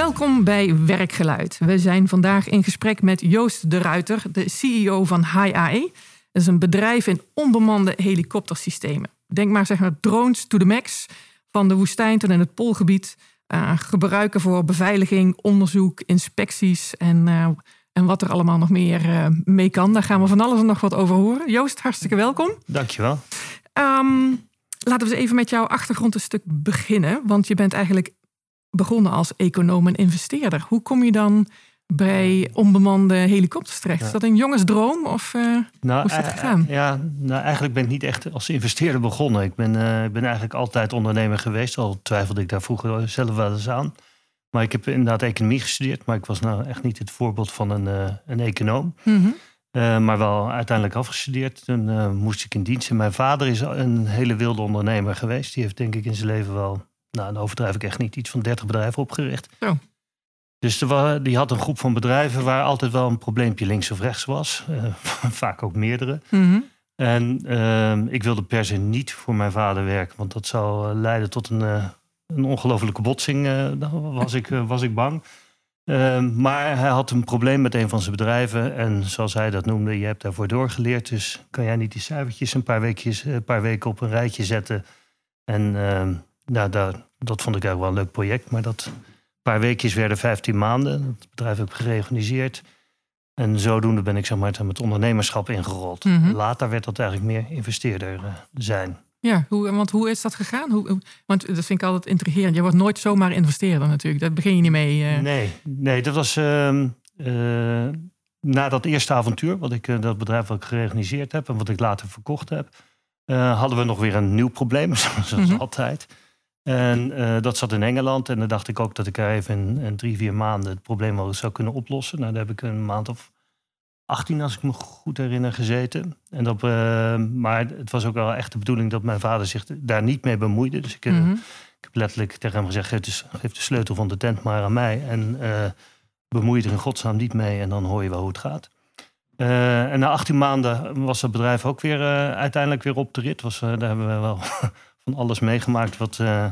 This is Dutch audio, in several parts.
Welkom bij Werkgeluid. We zijn vandaag in gesprek met Joost de Ruiter, de CEO van HiAE. Dat is een bedrijf in onbemande helikoptersystemen. Denk maar zeg maar drones to the max, van de woestijn tot in het poolgebied. Uh, gebruiken voor beveiliging, onderzoek, inspecties en, uh, en wat er allemaal nog meer uh, mee kan. Daar gaan we van alles en nog wat over horen. Joost, hartstikke welkom. Dankjewel. Um, laten we eens even met jouw achtergrond een stuk beginnen. Want je bent eigenlijk begonnen als econoom en investeerder. Hoe kom je dan bij onbemande helikopters terecht? Ja. Is dat een jongensdroom of uh, nou, hoe is dat gegaan? ja, nou, eigenlijk ben ik niet echt als investeerder begonnen. Ik ben, uh, ben eigenlijk altijd ondernemer geweest. Al twijfelde ik daar vroeger zelf wel eens aan. Maar ik heb inderdaad economie gestudeerd. Maar ik was nou echt niet het voorbeeld van een, uh, een econoom. Mm -hmm. maar wel uiteindelijk afgestudeerd. Toen moest ik in dienst. En mijn vader is een hele wilde ondernemer geweest. Die heeft denk ik in zijn leven wel nou, dan overdrijf ik echt niet, iets van 30 bedrijven opgericht. Oh. Dus die had een groep van bedrijven waar altijd wel een probleempje links of rechts was. Uh, vaak ook meerdere. Mm -hmm. En uh, ik wilde per se niet voor mijn vader werken, want dat zou leiden tot een, uh, een ongelofelijke botsing. dan was ik, was ik bang. Ehm, maar hij had een probleem met een van zijn bedrijven. En zoals hij dat noemde, je hebt daarvoor doorgeleerd. Dus kan jij niet die cijfertjes een paar, weekjes, een paar weken op een rijtje zetten. En ehm, nou, dat, dat vond ik eigenlijk wel een leuk project. Maar dat paar weekjes werden 15 maanden. Het bedrijf heb ik gereorganiseerd. En zodoende ben ik zeg maar, met ondernemerschap ingerold. Mhm. Mm -hmm. Later werd dat eigenlijk meer investeerder uh, zijn. Ja, hoe, want hoe is dat gegaan? Hoe, want dat vind ik altijd intrigerend. Je wordt nooit zomaar investeerder natuurlijk. Daar begin je niet mee. Uh... Nee, nee, dat was uh, na dat eerste avontuur. Wat ik, eh, dat bedrijf wat ik gereorganiseerd heb en wat ik later verkocht heb. eh, hadden we nog weer een nieuw probleem, zoals Mhm. altijd. En uh, dat zat in Engeland. En dan dacht ik ook dat ik er even in, in drie, vier maanden het probleem wel zou kunnen oplossen. Nou, daar heb ik een maand of 18, als ik me goed herinner, gezeten. En dat, uh, maar het was ook wel echt de bedoeling dat mijn vader zich daar niet mee bemoeide. Dus ik, uh, Mhm. mm -hmm. ik heb letterlijk tegen hem gezegd: geef de, geef de, sleutel van de tent maar aan mij. En uh, bemoei je er in godsnaam niet mee. En dan hoor je wel hoe het gaat. Uh, en na 18 maanden was het bedrijf ook weer uiteindelijk weer op de rit. Was, daar hebben we wel van alles meegemaakt wat, uh,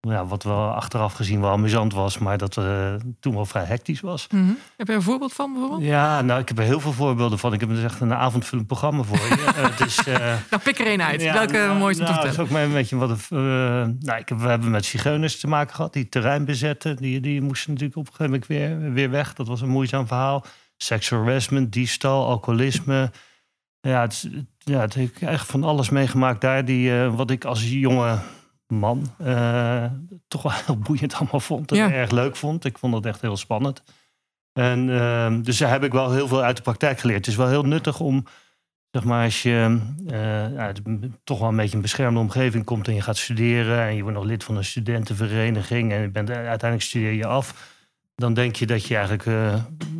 ja, wat wel achteraf gezien wel amusant was, maar dat uh, toen wel vrij hectisch was. Mm -hmm. Heb je er een voorbeeld van bijvoorbeeld? Ja, nou, ik heb er heel veel voorbeelden van. Ik heb dus echt een avondvullend programma voor uh, dus, nou, pik er één uit. Ja, Welke nou, mooiste nou, Dat is ook een beetje wat. Nou, ik heb, we hebben met zigeuners te maken gehad, die terrein bezetten. Die, die moesten natuurlijk op een gegeven moment weer, weer weg. Dat was een moeizaam verhaal. Sexual harassment, diefstal, alcoholisme. Ja, het, ja, het heeft echt van alles meegemaakt daar. Die, uh, wat ik als jonge man uh, toch wel heel boeiend allemaal vond. En Ja. erg leuk vond. Ik vond het echt heel spannend. En uh, dus daar heb ik wel heel veel uit de praktijk geleerd. Het is wel heel nuttig om, zeg maar, als je ja, toch wel een beetje een beschermde omgeving komt en je gaat studeren en je wordt nog lid van een studentenvereniging en je bent, uiteindelijk studeer je af dan denk je dat je eigenlijk uh,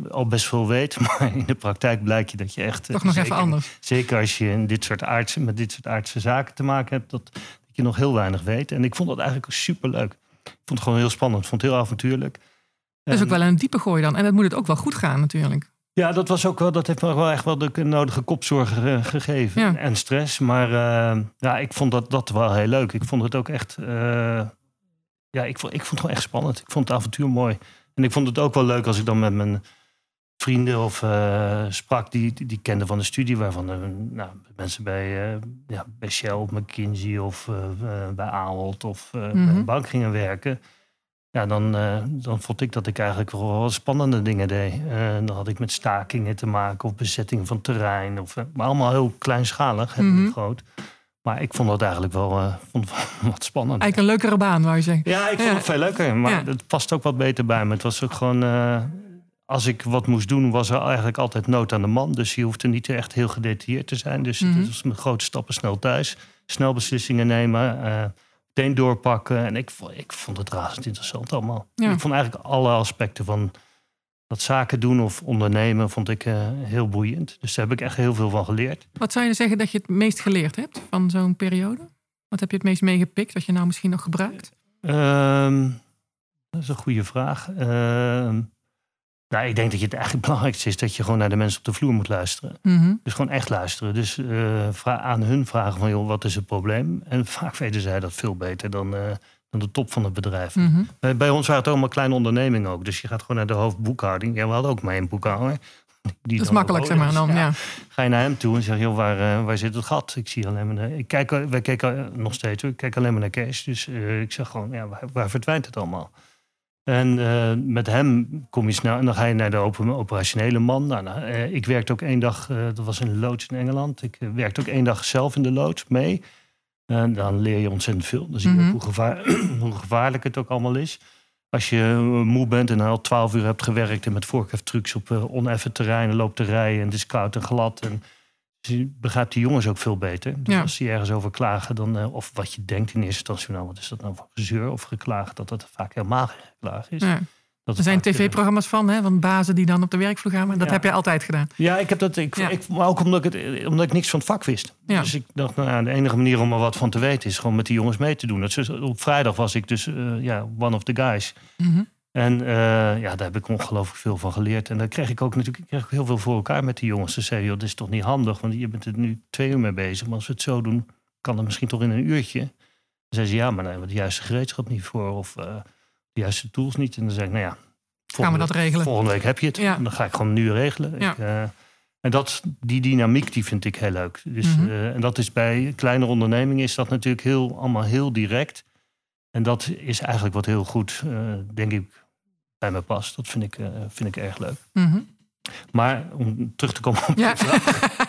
al best veel weet. Maar in de praktijk blijkt je dat je echt. Toch nog zeker, even anders. Zeker als je in dit soort aardse, met dit soort aardse zaken te maken hebt, dat, dat je nog heel weinig weet. En ik vond dat eigenlijk superleuk. Ik vond het gewoon heel spannend. Ik vond het heel avontuurlijk. Dat is ook wel een diepe gooi dan. En dat moet het ook wel goed gaan, natuurlijk. Ja, dat, was ook wel, dat heeft me wel echt wel de nodige kopzorg uh, gegeven. Ja. En stress. Maar uh, ja, ik vond dat, dat wel heel leuk. Ik vond het ook echt. Uh, ja, ik vond, ik vond het gewoon echt spannend. Ik vond het avontuur mooi. En ik vond het ook wel leuk als ik dan met mijn vrienden of uh, sprak die, die, die kenden van de studie, waarvan nou, mensen bij, uh, ja, bij Shell of McKinsey of bij Ahold of mm -hmm. bij een bank gingen werken. Ja, dan, dan vond ik dat ik eigenlijk wel spannende dingen deed. dan had ik met stakingen te maken of bezetting van terrein. Of, maar allemaal heel kleinschalig, Mhm. mm -hmm. groot. Maar ik vond dat eigenlijk wel uh, vond wat spannend. Eigenlijk een leukere baan, wou je zeggen. Ja, ik vond Ja. het veel leuker. Maar Ja. het past ook wat beter bij me. Het was ook gewoon... eh, als ik wat moest doen, was er eigenlijk altijd nood aan de man. Dus je hoefde niet echt heel gedetailleerd te zijn. Dus Mhm. het was met grote stappen snel thuis. Snel beslissingen nemen. eh meteen doorpakken. En ik, ik vond het razend interessant allemaal. Ja. Ik vond eigenlijk alle aspecten van dat zaken doen of ondernemen vond ik heel boeiend. Dus daar heb ik echt heel veel van geleerd. Wat zou je zeggen dat je het meest geleerd hebt van zo'n periode? Wat heb je het meest meegepikt, wat je nou misschien nog gebruikt? Ehm, dat is een goede vraag. Ehm, nou, ik denk dat je het eigenlijk belangrijkste is dat je gewoon naar de mensen op de vloer moet luisteren. Mhm. Dus gewoon echt luisteren. Dus uh, aan hun vragen van, joh, wat is het probleem? En vaak weten zij dat veel beter dan, uh, dan de top van het bedrijf. Mhm. bij ons waren het allemaal kleine ondernemingen ook. Dus je gaat gewoon naar de hoofdboekhouding. Ja, we hadden ook maar één boekhouder. Die dat is makkelijk, zeg maar dan. Ja. Ga je naar hem toe en zeg: joh, waar, uh, waar zit het gat? Ik zie alleen maar. Ik kijk, wij kijken nog steeds, ik kijk alleen maar naar cash. Dus ik zeg gewoon: ja, waar, waar verdwijnt het allemaal? En uh, met hem kom je snel en dan ga je naar de open, operationele man. Nou, nou, uh, ik werkte ook één dag, uh, dat was in een loods in Engeland. Ik werkte ook één dag zelf in de loods mee. En dan leer je ontzettend veel. Dan zie je Mhm. hoe, gevaar, hoe gevaarlijk het ook allemaal is. Als je moe bent en al twaalf uur hebt gewerkt en met voorkeftrucs op oneffen terreinen loopt te rijden en het is koud en glad. En dus je begrijpt die jongens ook veel beter. Dus Ja. als die ergens over klagen, dan, eh, of wat je denkt in eerste instantie, nou, wat is dat nou voor gezeur of geklaagd, dat dat vaak helemaal geen geklaag is. Ja. Dat Er zijn het tv-programma's van, hè, van bazen die dan op de werkvloer gaan. Maar dat Ja. heb jij altijd gedaan. Ja, ik heb dat. Ik, Ja. ik, maar ook omdat ik, het, omdat ik niks van het vak wist. Ja. Dus ik dacht, nou, de enige manier om er wat van te weten is gewoon met die jongens mee te doen. Dat is, op vrijdag was ik dus eh, ja, one of the guys. Mhm. En eh, ja, daar heb ik ongelooflijk veel van geleerd. En daar kreeg ik ook natuurlijk ik kreeg heel veel voor elkaar met die jongens. Ze zeiden, joh, dit is toch niet handig, want je bent er nu twee uur mee bezig. Maar als we het zo doen, kan dat misschien toch in een uurtje. Dan zeiden ze, ja, maar dan hebben we de juiste gereedschap niet voor. Of eh, de juiste tools niet. En dan zei ik, nou ja, Gaan we dat regelen? Volgende week heb je het. Ja. En dan ga ik gewoon nu regelen. Ja. Ik, eh, en dat, die dynamiek die vind ik heel leuk. Dus, Mhm. eh, en dat is bij kleinere ondernemingen is dat natuurlijk heel, allemaal heel direct. En dat is eigenlijk wat heel goed, eh, denk ik, bij me past. Dat vind ik, vind ik erg leuk. Mhm. Maar om terug te komen op Ja. je vraag.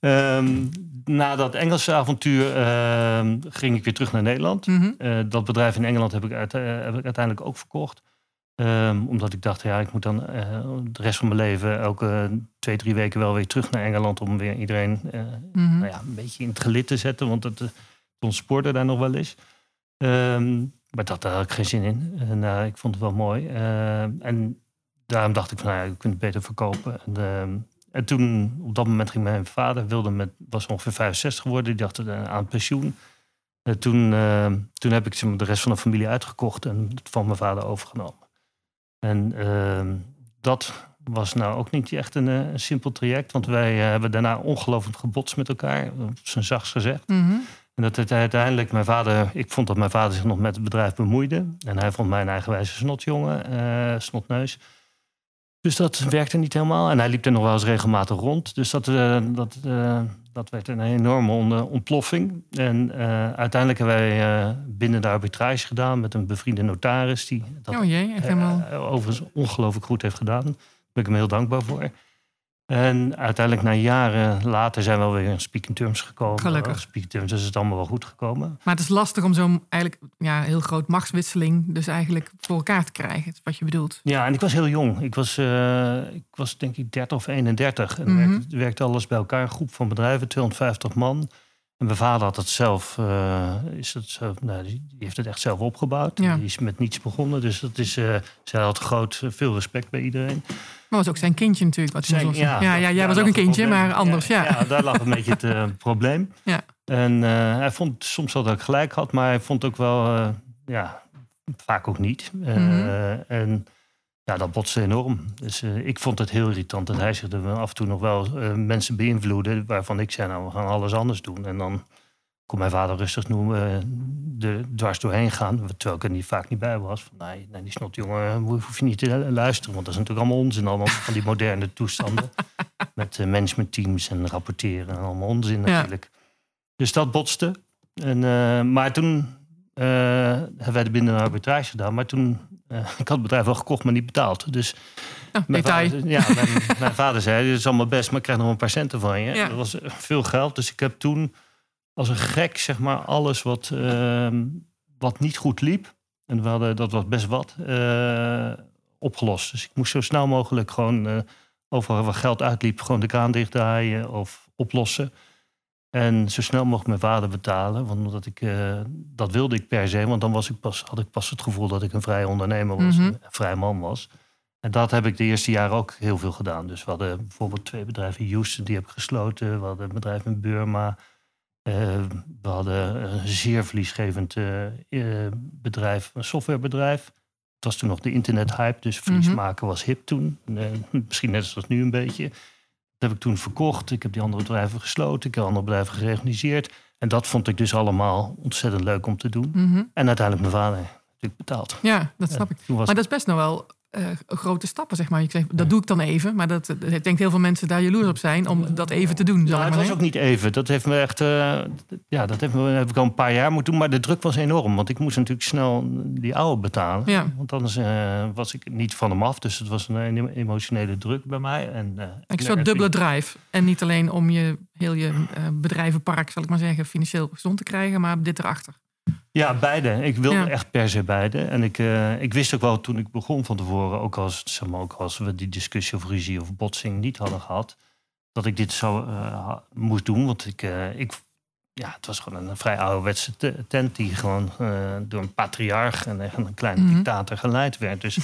Ehm, na dat Engelse avontuur ehm, ging ik weer terug naar Nederland. Mhm. Eh, dat bedrijf in Engeland heb ik, uit- eh, heb ik uiteindelijk ook verkocht. Ehm, omdat ik dacht, ja, ik moet dan eh, de rest van mijn leven elke twee, drie weken wel weer terug naar Engeland. Om weer iedereen Mhm. nou ja, een beetje in het gelid te zetten. Want het, eh, ons spoorde daar nog wel eens. Maar dat, daar had ik geen zin in. En eh, ik vond het wel mooi. En daarom dacht ik van, nou ja, je kunt het beter verkopen. En, en toen, op dat moment ging mijn vader, wilde met, was ongeveer 65 geworden. Die dacht eh, aan pensioen. En toen, ehm, toen heb ik de rest van de familie uitgekocht en het van mijn vader overgenomen. En ehm, dat was nou ook niet echt een, eh, een simpel traject. Want wij eh, hebben daarna ongelooflijk gebotst met elkaar. Op zijn zachtst gezegd. Mhm. En dat het uiteindelijk mijn vader... Ik vond dat mijn vader zich nog met het bedrijf bemoeide. En hij vond mij een eigenwijze snotjongen, eh snotneus. Dus dat werkte niet helemaal. En hij liep er nog wel eens regelmatig rond. Dus dat, eh, dat, eh, dat werd een enorme on- ontploffing. En eh, uiteindelijk hebben wij eh, binnen de arbitrage gedaan... met een bevriende notaris... die dat Oh jee, echt helemaal. eh, overigens ongelooflijk goed heeft gedaan. Daar ben ik hem heel dankbaar voor. En uiteindelijk na jaren later zijn we wel weer in speaking terms gekomen. Gelukkig. Speaking terms is het allemaal wel goed gekomen. Maar het is lastig om zo'n eigenlijk ja, heel groot machtswisseling dus eigenlijk voor elkaar te krijgen. is Wat je bedoelt. Ja, en ik was heel jong. Ik was, eh, ik was denk ik 30 of 31. En Mhm. werkte, werkte alles bij elkaar. Een groep van bedrijven, 250 man. En mijn vader had het zelf, eh, is het zelf nou, die, die heeft het echt zelf opgebouwd. Ja. Die is met niets begonnen. Dus dat is, eh zij had groot, veel respect bij iedereen. Maar was ook zijn kindje natuurlijk. Wat Zijn- ja, ja, jij was ook een kindje, probleem. maar anders. Ja, ja, daar lag een beetje het probleem. Ja. En hij vond soms wel dat ik gelijk had, maar hij vond ook wel, ja, vaak ook niet. Mhm. En ja, dat botste enorm. Dus eh, ik vond het heel irritant dat hij zich er af en toe nog wel eh, mensen beïnvloedde, waarvan ik zei, nou, we gaan alles anders doen. En dan kon mijn vader rustig noemen, eh, er dwars doorheen gaan, terwijl ik er niet, vaak niet bij was. Van, nee, nee, die snotjongen hoef je niet te luisteren, want dat is natuurlijk allemaal onzin, allemaal van die moderne toestanden. Met eh, managementteams en rapporteren en allemaal onzin Ja. natuurlijk. Dus dat botste. En, eh, maar toen eh, hebben wij de binnen een arbitrage gedaan. Maar toen, eh, ik had het bedrijf wel gekocht, maar niet betaald. Dus Oh, mijn vader, ja, mijn, mijn vader zei, dit is allemaal best, maar ik krijg nog een paar centen van je. Ja. Dat was eh, veel geld. Dus ik heb toen als een gek, zeg maar, alles wat, ehm, wat niet goed liep. En we hadden, dat was best wat, eh, opgelost. Dus ik moest zo snel mogelijk gewoon overal waar geld uitliep, gewoon de kraan dichtdraaien of oplossen. En zo snel mogelijk mijn vader betalen. Want omdat ik, eh, dat wilde ik per se. Want dan was ik pas, had ik pas het gevoel dat ik een vrije ondernemer was. Mhm. Een vrij man was. En dat heb ik de eerste jaren ook heel veel gedaan. Dus we hadden bijvoorbeeld twee bedrijven in Houston, die heb ik gesloten. We hadden een bedrijf in Burma. Uh, we hadden een zeer verliesgevend uh, bedrijf, een softwarebedrijf. Het was toen nog de internethype, dus verlies mm maken was hip toen. misschien net zoals nu een beetje. Dat heb ik toen verkocht. Ik heb die andere bedrijven gesloten. Ik heb andere bedrijven gereorganiseerd. En dat vond ik dus allemaal ontzettend leuk om te doen. Mhm. En uiteindelijk mijn vader natuurlijk betaald. Ja, dat snap ik. Maar dat is best nog wel uh, grote stappen, zeg maar. Ik zeg, dat doe ik dan even. Maar dat, ik denk heel veel mensen daar jaloers op zijn om dat even te doen. Ja, het was ook niet even. Dat heeft me echt, uh, ja, dat heeft me, heb ik al een paar jaar moeten doen. Maar de druk was enorm. Want ik moest natuurlijk snel die oude betalen. Ja. Want anders uh, was ik niet van hem af. Dus het was een emotionele druk bij mij. En, ik soort dubbele drive. En niet alleen om je heel je bedrijvenpark, zal ik maar zeggen, financieel gezond te krijgen. Maar dit erachter. Ja, beide. Ik wilde echt per se beide. En ik, uh, ik wist ook wel toen ik begon van tevoren, ook als, zeg maar, ook als we die discussie of ruzie of botsing niet hadden gehad, dat ik dit zou uh, moest doen. Want ik, uh, ik, ja, het was gewoon een vrij ouderwetse tent die gewoon door een patriarch en een kleine mm -hmm. dictator geleid werd. Dus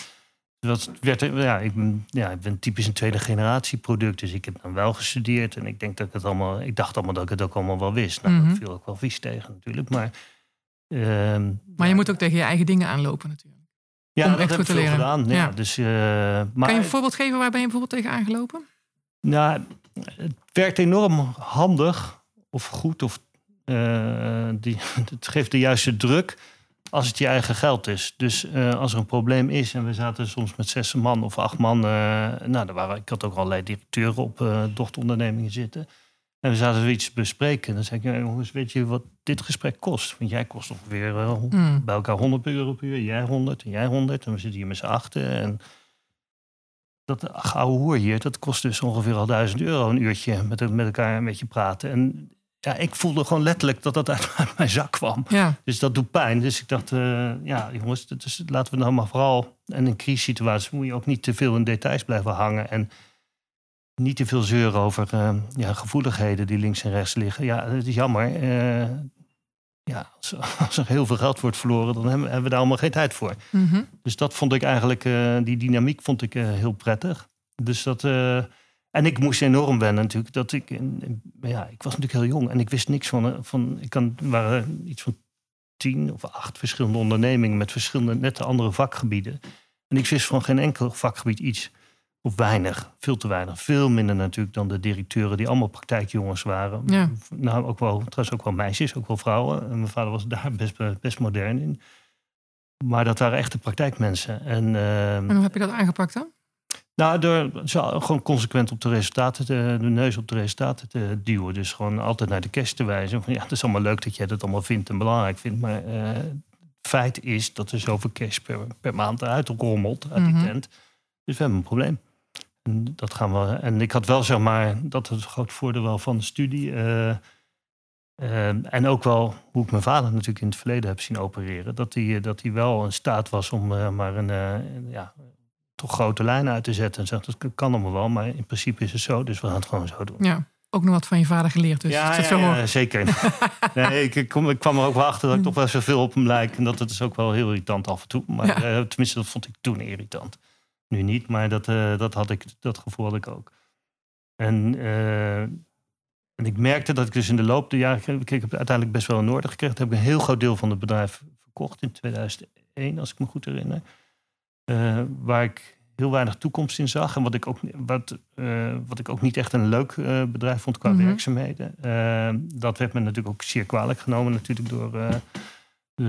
dat werd, ja, ik, ben, ja, ik ben typisch een tweede generatie product. Dus ik heb dan wel gestudeerd en ik denk dat ik het allemaal, ik dacht allemaal dat ik het ook allemaal wel wist. Nou, mm -hmm. dat viel ook wel vies tegen natuurlijk. Maar maar je moet ook tegen je eigen dingen aanlopen natuurlijk. Ja, Om dat heb ik veel gedaan. Ja, Dus, uh, maar, kan je een voorbeeld geven waar ben je bijvoorbeeld tegen aangelopen? Nou, het werkt enorm handig of goed. Of, uh, die, het geeft de juiste druk als het je eigen geld is. Dus uh, als er een probleem is en we zaten soms met zes man of acht man. nou, daar waren, ik had ook allerlei directeuren op dochterondernemingen zitten. En we zaten zoiets bespreken. Dan zei ik, ja, jongens, weet je wat dit gesprek kost? Want jij kost ongeveer uh, mm. bij elkaar 100 euro per uur. Jij 100 en jij 100. En we zitten hier met z'n achten. En dat gouden hoer hier, dat kost dus ongeveer al 1000 euro een uurtje met, met elkaar een beetje praten. En ja, ik voelde gewoon letterlijk dat dat uit, mijn zak kwam. Ja. Dus dat doet pijn. Dus ik dacht, uh, ja, jongens, dus laten we nou maar vooral... En in crisissituaties moet je ook niet te veel in details blijven hangen. En niet te veel zeuren over uh, ja, gevoeligheden die links en rechts liggen. Ja, het is jammer. Uh, ja, als, als, er heel veel geld wordt verloren, dan hebben, hebben we daar allemaal geen tijd voor. Mm -hmm. Dus dat vond ik eigenlijk, uh, die dynamiek vond ik heel prettig. Dus dat, en ik moest enorm wennen natuurlijk. Dat ik, ja, ik was natuurlijk heel jong en ik wist niks van. van ik kan, er waren iets van tien of acht verschillende ondernemingen met verschillende net andere vakgebieden. En ik wist van geen enkel vakgebied iets. Of weinig, veel te weinig. Veel minder natuurlijk dan de directeuren die allemaal praktijkjongens waren. Ja. Nou, ook wel, trouwens ook wel meisjes, ook wel vrouwen. En mijn vader was daar best, best modern in. Maar dat waren echte praktijkmensen. En, uh, en hoe heb je dat aangepakt dan? Nou, door gewoon consequent op de resultaten, te, de neus op de resultaten te duwen. Dus gewoon altijd naar de cash te wijzen. Van, ja, het is allemaal leuk dat jij dat allemaal vindt en belangrijk vindt. Maar uh, feit is dat er zoveel cash per, per maand uitrommelt uit die mm -hmm. tent. Dus we hebben een probleem. En, dat gaan we, en ik had wel zeg maar, dat is een groot voordeel wel van de studie. Uh, uh, en ook wel hoe ik mijn vader natuurlijk in het verleden heb zien opereren. Dat hij, dat hij wel in staat was om uh, maar een, ja, toch grote lijnen uit te zetten. En zegt, dat kan allemaal wel, maar in principe is het zo. Dus we gaan het gewoon zo doen. Ja, ook nog wat van je vader geleerd. Dus ja, ja, ja zeker. nee, ik, ik, kom, ik kwam er ook wel achter dat ik toch wel zoveel op hem lijk. En dat het is ook wel heel irritant af en toe. Maar ja. tenminste, dat vond ik toen irritant. Nu niet, maar dat, uh, dat, had ik, dat gevoel had ik ook. En, uh, en ik merkte dat ik dus in de loop der jaren... Ik heb uiteindelijk best wel in orde gekregen. Heb ik een heel groot deel van het bedrijf verkocht in 2001, als ik me goed herinner. Uh, waar ik heel weinig toekomst in zag. En wat ik ook, wat, wat ik ook niet echt een leuk bedrijf vond qua mm -hmm. werkzaamheden. dat werd me natuurlijk ook zeer kwalijk genomen. Natuurlijk door,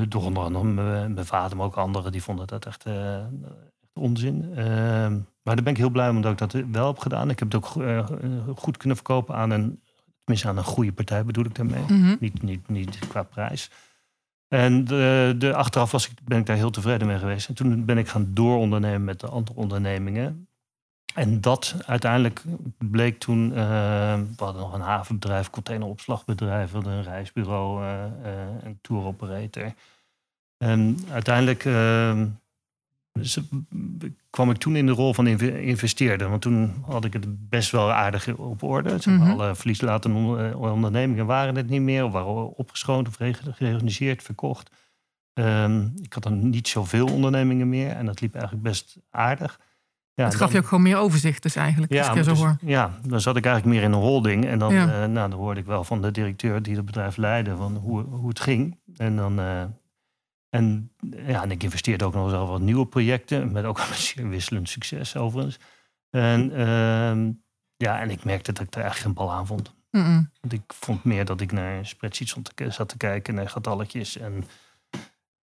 door onder andere mijn vader, maar ook anderen. Die vonden dat echt onzin. Uh, maar daar ben ik heel blij om dat ik dat wel heb gedaan. Ik heb het ook uh, goed kunnen verkopen aan een, tenminste aan een goede partij bedoel ik daarmee. Mm -hmm. niet, niet, niet qua prijs. En de, de, achteraf was ik, ben ik daar heel tevreden mee geweest. En toen ben ik gaan doorondernemen met de andere ondernemingen. En dat uiteindelijk bleek toen, uh, we hadden nog een havenbedrijf, containeropslagbedrijf, een reisbureau, uh, een tour operator. En uiteindelijk ehm, dus kwam ik toen in de rol van investeerder. Want toen had ik het best wel aardig op orde. Mm -hmm. Alle verlieslatende ondernemingen waren het niet meer. Of waren opgeschoten of georganiseerd, verkocht. Um, ik had dan niet zoveel ondernemingen meer. En dat liep eigenlijk best aardig. Ja, het gaf dan- je ook gewoon meer overzicht dus eigenlijk. als ik ja, je zo dus- hoor. ja, dan zat ik eigenlijk meer in een holding. En dan, Ja. eh, nou, dan hoorde ik wel van de directeur die het bedrijf leidde van hoe, hoe het ging. En dan. eh, en, ja, en ik investeerde ook nog wel wat nieuwe projecten. Met ook zeer wisselend succes overigens. En, ehm, ja, en ik merkte dat ik er eigenlijk geen bal aan vond. Want ik vond meer dat ik naar spreadsheets zat te kijken, naar getalletjes. En,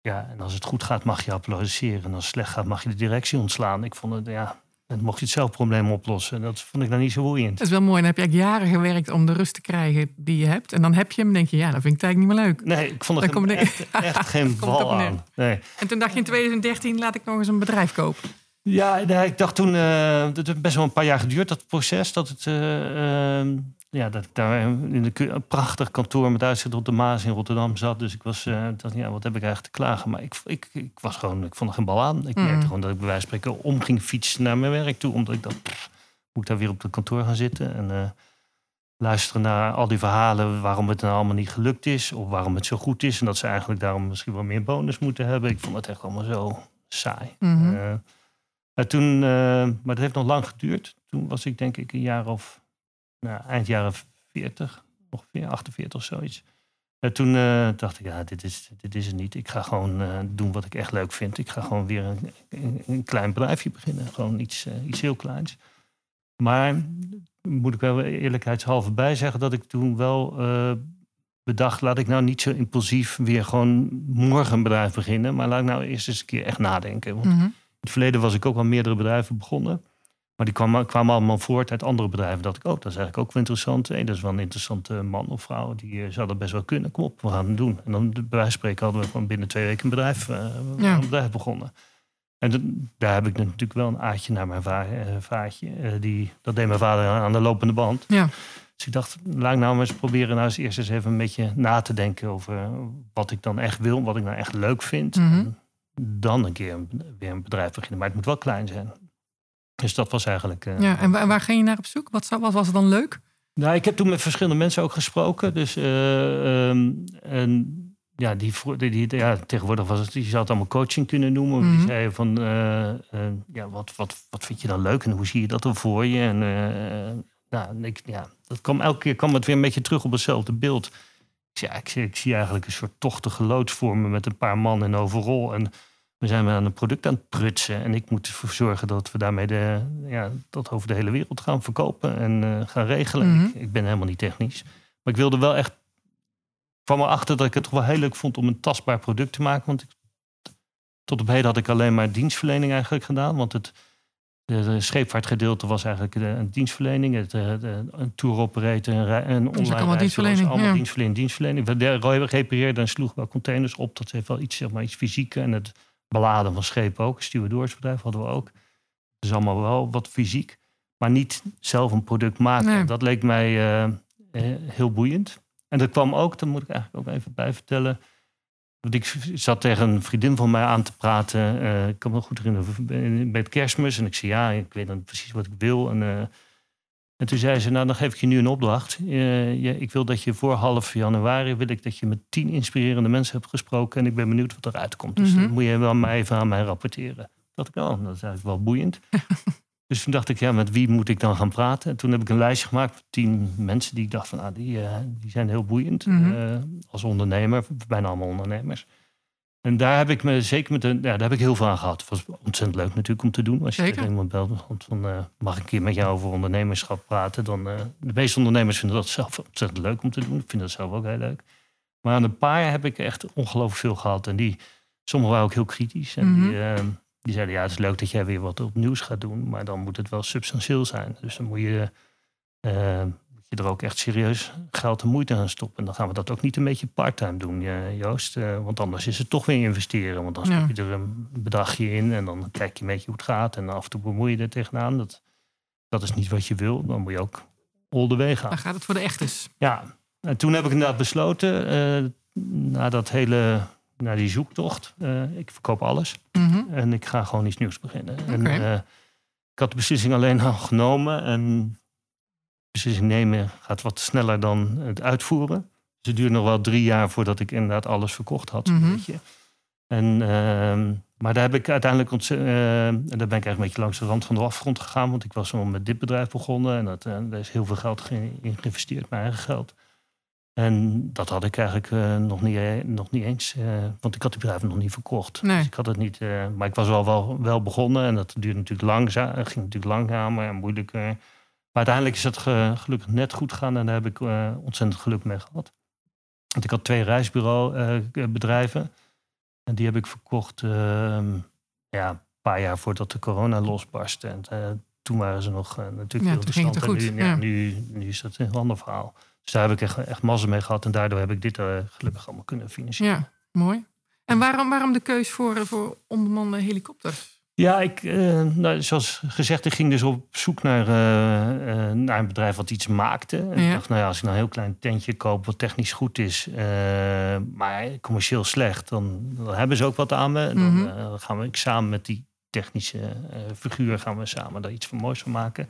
ja, en als het goed gaat mag je applaudisseren. En als het slecht gaat mag je de directie ontslaan. Ik vond het, ja, dan mocht je het zelf probleem oplossen. En dat vond ik dan niet zo boeiend. Dat is wel mooi. Dan heb je eigenlijk jaren gewerkt om de rust te krijgen die je hebt. En dan heb je hem, denk je, ja, dan vind ik het eigenlijk niet meer leuk. Nee, ik vond het- echt, echt geen het bal aan. Nee. En toen dacht je in 2013, laat ik nog eens een bedrijf kopen. Ja, nee, ik dacht toen, eh het heeft best wel een paar jaar geduurd, dat proces. Dat, het, eh, ehm, ja, dat ik daar in de, ku- een prachtig kantoor met uitzicht op de Maas in Rotterdam zat. Dus ik was, eh, dacht, ja, wat heb ik eigenlijk te klagen? Maar ik, ik, ik was gewoon, ik vond er geen bal aan. Ik Mm. merkte gewoon dat ik bij wijze van spreken om ging fietsen naar mijn werk toe. Omdat ik dacht, pff, moet ik daar weer op het kantoor gaan zitten? En eh, luisteren naar al die verhalen waarom het nou allemaal niet gelukt is. Of waarom het zo goed is. En dat ze eigenlijk daarom misschien wel meer bonus moeten hebben. Ik vond het echt allemaal zo saai. Mhm. Eh, maar toen, eh, maar dat heeft nog lang geduurd. Toen was ik denk ik een jaar of nou, eind jaren 40, ongeveer 48 of zoiets. En toen eh, dacht ik, ja, dit is, dit is het niet. Ik ga gewoon eh, doen wat ik echt leuk vind. Ik ga gewoon weer een, een, een klein bedrijfje beginnen. Gewoon iets, eh, iets heel kleins. Maar moet ik wel eerlijkheidshalve bij zeggen dat ik toen wel bedacht, laat ik nou niet zo impulsief weer gewoon morgen een bedrijf beginnen. Maar laat ik nou eerst eens een keer echt nadenken. Want Mhm. in het verleden was ik ook al meerdere bedrijven begonnen. Maar die kwamen, kwamen allemaal voort uit andere bedrijven. Dat ik ook, dat is eigenlijk ook wel interessant. Hey, dat is wel een interessante man of vrouw. Die eh, zou dat best wel kunnen. Kom op, we gaan het doen. En dan bij wijze van spreken hadden we gewoon binnen twee weken een bedrijf, eh, Ja. een bedrijf begonnen. En dat- daar heb ik natuurlijk wel een aardje naar mijn va eh, vaatje. Die, dat deed mijn vader aan de lopende band. Ja. Dus ik dacht, laat ik nou eens proberen nou eens eerst eens even een beetje na te denken over wat ik dan echt wil, wat ik nou echt leuk vind. Mhm. En dan een keer een- weer een bedrijf beginnen. Maar het moet wel klein zijn. Dus dat was eigenlijk. eh, ja. En waar, waar ging je naar op zoek? Wat, wat was het dan leuk? nou, ik heb toen met verschillende mensen ook gesproken. Dus eh, ehm, en ja, die, voor- die, die- ja, tegenwoordig was het, je zou het allemaal coaching kunnen noemen. Mhm. Die zeiden van, eh, eh, ja, wat, wat, wat vind je dan leuk en hoe zie je dat dan voor je? En eh, nou, en ik, ja, dat kwam elke keer kwam het weer een beetje terug op hetzelfde beeld. Ik, zei, ja, ik, zie, ik zie eigenlijk een soort tochtige loods vormen met een paar man in overal. En we zijn weer aan een product aan het prutsen. En ik moet ervoor zorgen dat we daarmee de, ja, dat over de hele wereld gaan verkopen en eh, gaan regelen. Mhm. ik, ik ben helemaal niet technisch. Maar ik wilde wel echt. Ik kwam erachter dat ik het toch wel heel leuk vond om een tastbaar product te maken. Want ik, tot op heden had ik alleen maar dienstverlening eigenlijk gedaan. Want het de, de scheepvaartgedeelte was eigenlijk de, een dienstverlening. Het, eh, de, een tour operator, een, online allemaal dienstverlening, Allemaal ja. dienstverlening, dienstverlening. We de- repareerden en sloegen wel containers op. Dat heeft wel iets, zeg maar, iets fysiek. En het beladen van schepen ook. Stewardoorsbedrijf hadden we ook. Dus allemaal wel wat fysiek. Maar niet zelf een product maken. Nee. Dat leek mij eh, eh, heel boeiend. En dat kwam ook, dat moet ik eigenlijk ook even bij vertellen. Want ik zat tegen een vriendin van mij aan te praten. eh, ik kan me nog goed herinneren, bij het kerstmis. En ik zei, ja, ik weet dan precies wat ik wil. En, en toen zei ze, nou, dan geef ik je nu een opdracht. Eh, ik wil dat je voor half januari, wil ik dat je met tien inspirerende mensen hebt gesproken. En ik ben benieuwd wat eruit komt. Dus Mhm. dan moet je wel mij even aan mij rapporteren. Dat ik, oh, dat is eigenlijk wel boeiend. dus toen dacht ik, ja, met wie moet ik dan gaan praten? En toen heb ik een lijstje gemaakt van tien mensen die ik dacht van, ah, die, eh, die zijn heel boeiend. Mhm. eh, als ondernemer, bijna allemaal ondernemers. En daar heb ik me zeker met een, ja, daar heb ik heel veel aan gehad. Het was ontzettend leuk natuurlijk om te doen. Als je Zeker. iemand belt van, eh, mag ik een keer met jou over ondernemerschap praten? Dan, eh, de meeste ondernemers vinden dat zelf ontzettend leuk om te doen. Ik vind dat zelf ook heel leuk. Maar aan een paar heb ik echt ongelooflijk veel gehad. En die, sommigen waren ook heel kritisch. En Mhm. die, eh, die zeiden, ja, het is leuk dat jij weer wat opnieuws gaat doen. Maar dan moet het wel substantieel zijn. Dus dan moet je, je er ook echt serieus geld en moeite aan stoppen. En dan gaan we dat ook niet een beetje parttime doen, Joost. Eh, want anders is het toch weer investeren. Want dan stop je er een bedragje in. En dan kijk je een beetje hoe het gaat. En af en toe bemoei je er tegenaan. Dat, dat is niet wat je wil. Dan moet je ook all the way gaan. Dan gaat het voor de echtes. Ja, en toen heb ik inderdaad besloten, eh, na dat hele, na die zoektocht, eh, ik verkoop alles Mhm. en ik ga gewoon iets nieuws beginnen. En, ik had de beslissing alleen al genomen en beslissing nemen gaat wat sneller dan het uitvoeren. Dus het duurde nog wel drie jaar voordat ik inderdaad alles verkocht had. Mhm. beetje. En, ehm, maar daar heb ik uiteindelijk en daar ben ik eigenlijk een beetje langs de rand van de afgrond gegaan. Want ik was al met dit bedrijf begonnen. En dat, daar is heel veel geld in geïnvesteerd, mijn eigen geld. En dat had ik eigenlijk uh, nog, niet, nog niet eens, uh, want ik had die bedrijf nog niet verkocht. Nee. Dus ik had het niet, uh, maar ik was wel, wel, wel begonnen en dat duurde natuurlijk langzaam, ging natuurlijk langzamer en moeilijker. Maar uiteindelijk is het ge, gelukkig net goed gegaan en daar heb ik ontzettend geluk mee gehad. Want ik had twee reisbureaubedrijven en die heb ik verkocht ehm, ja, een paar jaar voordat de corona losbarstte. En toen waren ze nog natuurlijk ja, heel goed. Nu, ja, Nu, nu is dat een ander verhaal. Dus daar heb ik echt, echt mazzel mee gehad. En daardoor heb ik dit uh, gelukkig allemaal kunnen financieren. Ja, mooi. En waarom, waarom de keus voor, voor onbemande helikopters? Ja, ik, uh, nou, zoals gezegd, ik ging dus op zoek naar, uh, naar een bedrijf wat iets maakte. En Ja. ik dacht, nou ja, als ik nou een heel klein tentje koop wat technisch goed is, maar commercieel slecht, dan, dan hebben ze ook wat aan me. En dan Mhm. gaan we samen met die technische figuur gaan we samen daar iets van moois van maken.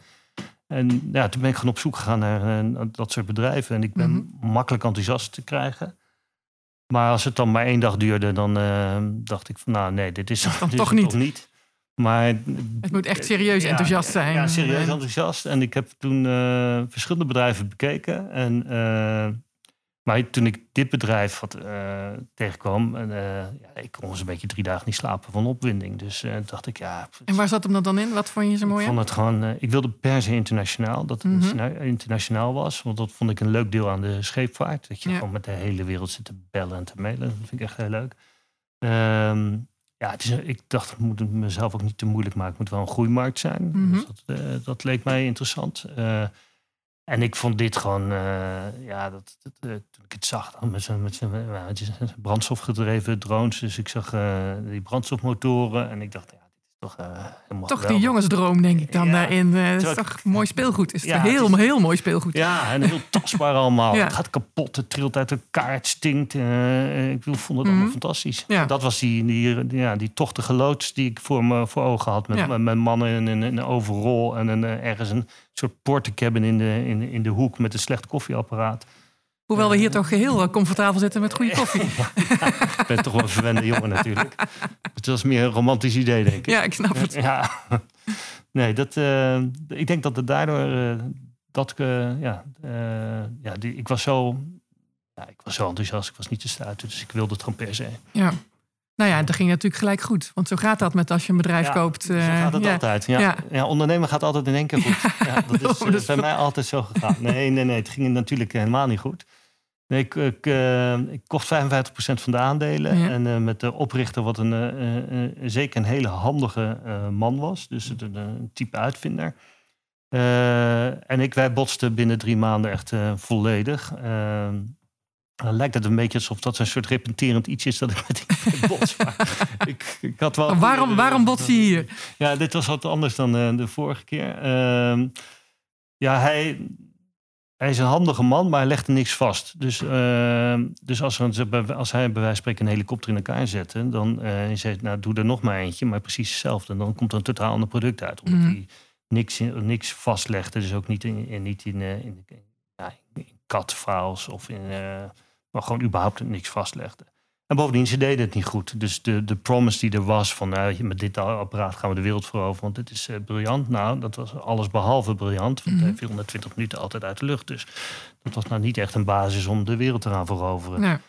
En ja, toen ben ik gewoon op zoek gegaan naar dat soort bedrijven. En ik ben Mhm. makkelijk enthousiast te krijgen. Maar als het dan maar één dag duurde, dan dacht ik van nou nee, dit is, dan dit toch, is niet. toch niet. Maar Het moet echt serieus ja, enthousiast zijn. Ja, serieus En- enthousiast. En ik heb toen uh, verschillende bedrijven bekeken. En, uh, maar toen ik dit bedrijf had, uh, tegenkwam, en, ja, ik kon eens een beetje drie dagen niet slapen van opwinding. Dus dacht ik, ja. En waar zat hem dan in? Wat vond je zo mooi Ik vond het gewoon, ik wilde per se internationaal, dat het Mhm. interna- internationaal was. Want dat vond ik een leuk deel aan de scheepvaart. Dat je Ja. gewoon met de hele wereld zit te bellen en te mailen. Dat vind ik echt heel leuk. Ehm, ja, het is, ik dacht, ik moet het mezelf ook niet te moeilijk maken. Het moet wel een groeimarkt zijn. Mhm. Dus dat, eh, dat leek mij interessant. Eh, en ik vond dit gewoon, eh, ja, dat, dat, toen ik het zag, dan met zo'n met brandstofgedreven drones. Dus ik zag die brandstofmotoren en ik dacht, ja, toch eh, Toch die jongensdroom, denk ik dan Ja. daarin. Eh, Het is Terwijl toch mooi speelgoed. Is het Ja, toch het heel, is- heel mooi speelgoed. Ja, en heel tastbaar allemaal. Ja. Het gaat kapot, het trilt uit elkaar, het stinkt. Eh, ik vond het allemaal Mhm. fantastisch. Ja. Dat was die, die, ja, die tochtige loods die ik voor me voor ogen had. Met, met, met mannen in een, een overall en een, eh, ergens een soort portecabin in de, in, in de hoek met een slecht koffieapparaat. Hoewel we hier toch heel eh, comfortabel zitten met goede koffie. Ik ben toch wel een verwende jongen natuurlijk. Het was meer een romantisch idee, denk ik. Ja, ik snap het. Ja, nee, dat, eh, ik denk dat het daardoor eh, dat ik, ja, ja die, ik was zo, ja, ik was zo enthousiast, ik was niet te stuiten, dus ik wilde het gewoon per se. Ja. Nou ja, dat ging natuurlijk gelijk goed. Want zo gaat dat met als je een bedrijf Ja, koopt. Zo gaat het ja. altijd. Ja. Ja. Ja. ondernemen gaat altijd in één keer goed. Ja, dat is is bij mij altijd zo gegaan. Nee, nee, nee, het ging natuurlijk helemaal niet goed. Nee, ik, ik, eh, ik kocht 55% van de aandelen. Ja. En eh, met de oprichter, wat een, eh, zeker een hele handige man was. Dus een, een type uitvinder. En ik, wij botsten binnen drie maanden echt volledig. Dan lijkt het een beetje alsof dat een soort repenterend iets is dat ik met die bots. Ik, ik had wel waarom, waarom bots je hier? ja, dit was wat anders dan de vorige keer. Ehm, ja, hij, hij is een handige man, maar hij legde niks vast. Dus, ehm, dus als, er, als hij bij wijze van spreken een helikopter in elkaar zette... dan uh, zei hij, nou doe er nog maar eentje, maar precies hetzelfde. En dan komt er een totaal ander product uit. Omdat Mhm. hij niks, niks vastlegde. Dus ook niet in, in, niet in, eh, in, in, ja, in CAD-files of in... eh, maar gewoon überhaupt niks vastlegde. En bovendien, ze deden het niet goed. Dus de, de promise die er was van nou, met dit apparaat gaan we de wereld veroveren, want dit is eh, briljant. Nou, dat was alles behalve briljant. Want hij viel na 20 minuten altijd uit de lucht. Dus dat was nou niet echt een basis om de wereld te gaan veroveren.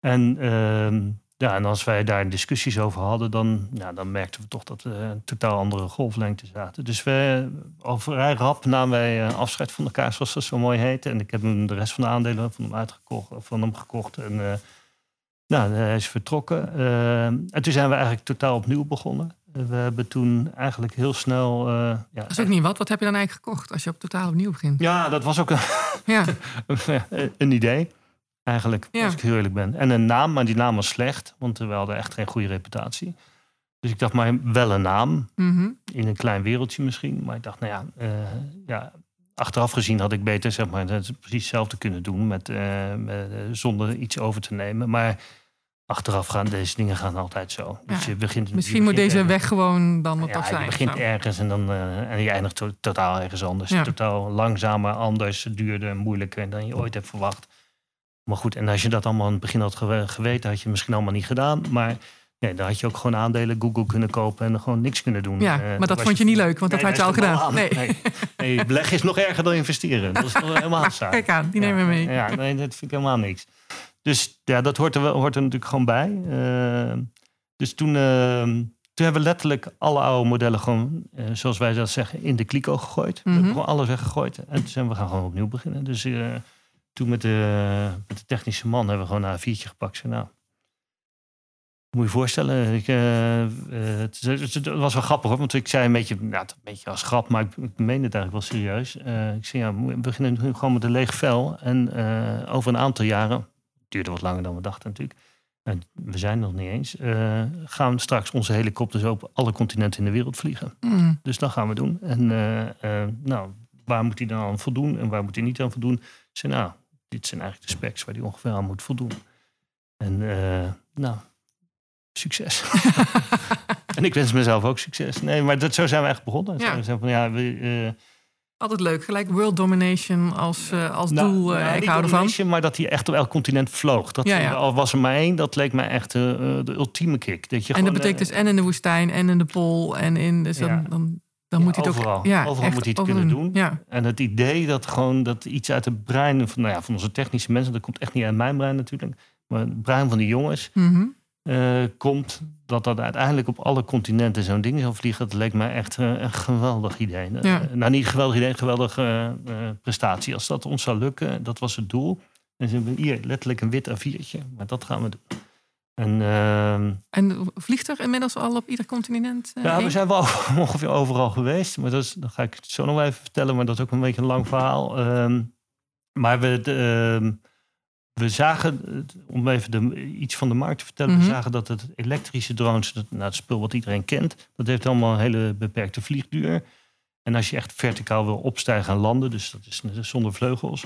En, ehm, ja, en als wij daar discussies over hadden, dan, ja, dan merkten we toch dat we een totaal andere golflengte zaten. Dus we, al vrij rap namen wij eh, afscheid van elkaar, zoals dat zo mooi heette. En ik heb hem de rest van de aandelen van hem, uitgekocht, van hem gekocht. En eh, nou, hij is vertrokken. Eh, en toen zijn we eigenlijk totaal opnieuw begonnen. We hebben toen eigenlijk heel snel... eh, ja, dat is ook niet wat. Wat heb je dan eigenlijk gekocht als je op totaal opnieuw begint? ja, dat was ook een, Ja, een idee, eigenlijk, Ja. als ik heel eerlijk ben. En een naam, maar die naam was slecht, want we hadden echt geen goede reputatie. Dus ik dacht, maar wel een naam, mhm. in een klein wereldje misschien. Maar ik dacht, nou ja, eh, ja achteraf gezien had ik beter zeg maar, het precies hetzelfde kunnen doen, met, eh, met, eh, zonder iets over te nemen. Maar achteraf gaan deze dingen gaan altijd zo. Dus je begint, je Misschien moet begint deze weg gewoon dan wat ja, zijn. je begint ergens en, dan, eh, en je eindigt to- totaal ergens anders. Ja. Totaal langzamer, anders, duurder, moeilijker dan je ooit hebt verwacht. Maar goed, en als je dat allemaal aan het begin had gewe- geweten, had je het misschien allemaal niet gedaan. Maar Ja, dan had je ook gewoon aandelen Google kunnen kopen en gewoon niks kunnen doen. Ja, Eh, maar dat vond je niet leuk, want dat Nee, had je al gedaan. aan. Nee. Nee. nee, beleggen is nog erger dan investeren. Dat is helemaal saai. Kijk aan, die nemen we mee. Ja, nee, dat vind ik helemaal niks. Dus ja, dat hoort er, wel, hoort er natuurlijk gewoon bij. Eh, dus toen, eh, toen hebben we letterlijk alle oude modellen gewoon, zoals wij dat zeggen, in de kliko gegooid. We Mhm. hebben gewoon alles weggegooid. En toen zijn we gaan gewoon opnieuw beginnen. Dus toen met de, met de technische man hebben we gewoon een A4'tje gepakt. Zei, nou, moet je voorstellen, ik, eh, eh, het, het- het was wel grappig hoor, want ik zei een beetje, nou, een beetje als grap, maar ik, ik meen het eigenlijk wel serieus. Eh, ik zei, ja, we beginnen nu gewoon met een leeg vel en over een aantal jaren, het duurde wat langer dan we dachten natuurlijk, en we zijn nog niet eens, gaan straks onze helikopters op alle continenten in de wereld vliegen. Mm. Dus dat gaan we doen. En nou, waar moet hij dan aan voldoen en waar moet hij niet aan voldoen? Ik zei, nou, dit zijn eigenlijk de specs waar hij ongeveer aan moet voldoen. En nou, succes. en ik wens mezelf ook succes. Nee, maar dat, zo zijn we echt begonnen. Ja. Zijn van, ja, we, eh, Altijd leuk. Gelijk world domination als, eh, als nou, doel. eh, nou, ik niet hou ervan. Maar dat hij echt op elk continent vloog. Dat, Ja, ja. Al was er maar één, dat leek mij echt eh, eh, de ultieme kick. Dat je En gewoon, dat betekent eh, dus en in de woestijn en in de pool en in. Dus dan, dan, dan moet hij het ook. overal. Ja, Overal echt moet hij het overal kunnen doen. Ja. En het idee dat gewoon dat iets uit het brein van, nou ja, van onze technische mensen, dat komt echt niet uit mijn brein natuurlijk, maar het brein van die jongens Mhm. Eh, komt, dat dat uiteindelijk op alle continenten zo'n ding zou vliegen, dat leek mij echt eh, een geweldig idee. Eh, nou, niet geweldig idee, een geweldige prestatie. Als dat ons zou lukken, dat was het doel. En ze hebben hier letterlijk een wit A4'tje, maar dat gaan we doen. En ehm, En vliegt er inmiddels al op ieder continent? ja, we zijn wel ongeveer overal geweest. Maar dat, is, dat ga ik zo nog even vertellen. Maar dat is ook een beetje een lang verhaal. Ehm, maar we, de, ehm, we zagen, om even de, iets van de markt te vertellen. Mhm. We zagen dat het elektrische drones, dat, nou, het spul wat iedereen kent. Dat heeft allemaal een hele beperkte vliegduur. En als je echt verticaal wil opstijgen en landen. Dus dat is zonder vleugels.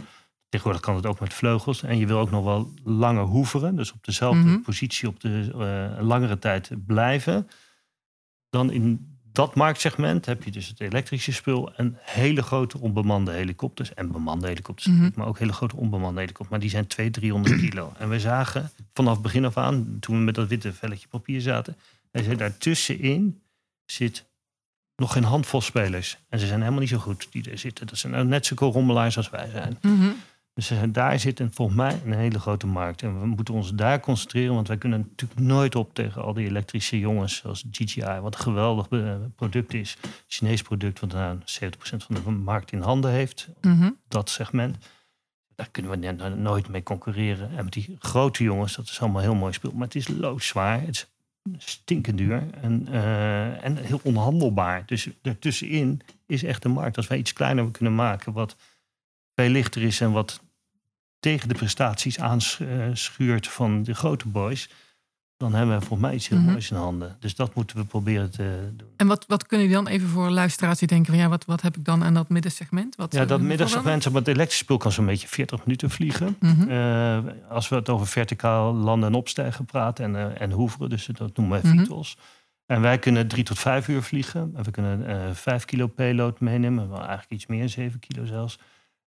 Tegenwoordig kan het ook met vleugels. En je wil ook nog wel langer hoeveren. Dus op dezelfde Mhm. positie op de eh, langere tijd blijven. Dan in dat marktsegment heb je dus het elektrische spul en hele grote onbemande helikopters. En bemande helikopters, Mhm. maar ook hele grote onbemande helikopters. Maar die zijn 200, 300 kilo. En we zagen vanaf begin af aan, toen we met dat witte velletje papier zaten, hij zei daartussenin zit nog geen handvol spelers. En ze zijn helemaal niet zo goed die er zitten. Dat zijn nou net zulke rommelaars als wij zijn. Mhm. Dus eh, daar zit een, volgens mij een hele grote markt. En we moeten ons daar concentreren, want wij kunnen natuurlijk nooit op tegen al die elektrische jongens zoals DJI, wat een geweldig eh, product is. Chinees product, wat nou 70% van de markt in handen heeft, Mhm. dat segment. Daar kunnen we nooit mee concurreren. En met die grote jongens, dat is allemaal heel mooi speel. Maar het is loodzwaar, het is stinkend duur en, eh, en heel onhandelbaar. Dus daartussenin is echt een markt. Als wij iets kleiner kunnen maken, wat veel lichter is en wat tegen de prestaties aanschuurt van de grote boys, dan hebben we volgens mij iets heel Mhm. moois in handen. Dus dat moeten we proberen te doen. En wat, wat kunnen jullie dan even voor luisteraars die denken van ja, wat, wat heb ik dan aan dat middensegment? Wat, Ja, eh, dat wat middensegment, maar, het elektrische spul kan zo'n beetje 40 minuten vliegen. Mhm. Eh, als we het over verticaal landen en opstijgen praten en, eh, en hoeveren, dus dat noemen wij Mhm. VTOLs. En wij kunnen drie tot vijf uur vliegen. En we kunnen eh vijf kilo payload meenemen. Wel eigenlijk iets meer, zeven kilo zelfs.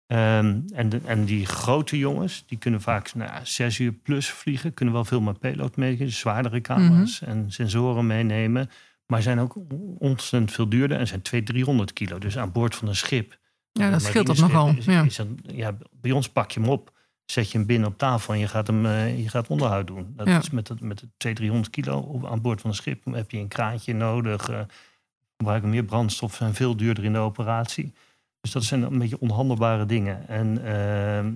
Ehm, en, de- en die grote jongens, die kunnen vaak nou, zes uur plus vliegen. Kunnen wel veel meer payload meenemen. Zwaardere camera's Mhm. en sensoren meenemen. Maar zijn ook ontzettend veel duurder en zijn 200, 300 kilo. Dus aan boord van een schip. Ja, dat scheelt dat nogal. Is, Ja. is een- ja, bij ons pak je hem op, zet je hem binnen op tafel en je gaat hem eh, je gaat onderhoud doen. Dat Ja. is met, het, met de 200, 300 kilo op, aan boord van een schip heb je een kraantje nodig. eh gebruiken meer brandstof, zijn veel duurder in de operatie. Dus dat zijn een beetje onhandelbare dingen. En, ehm,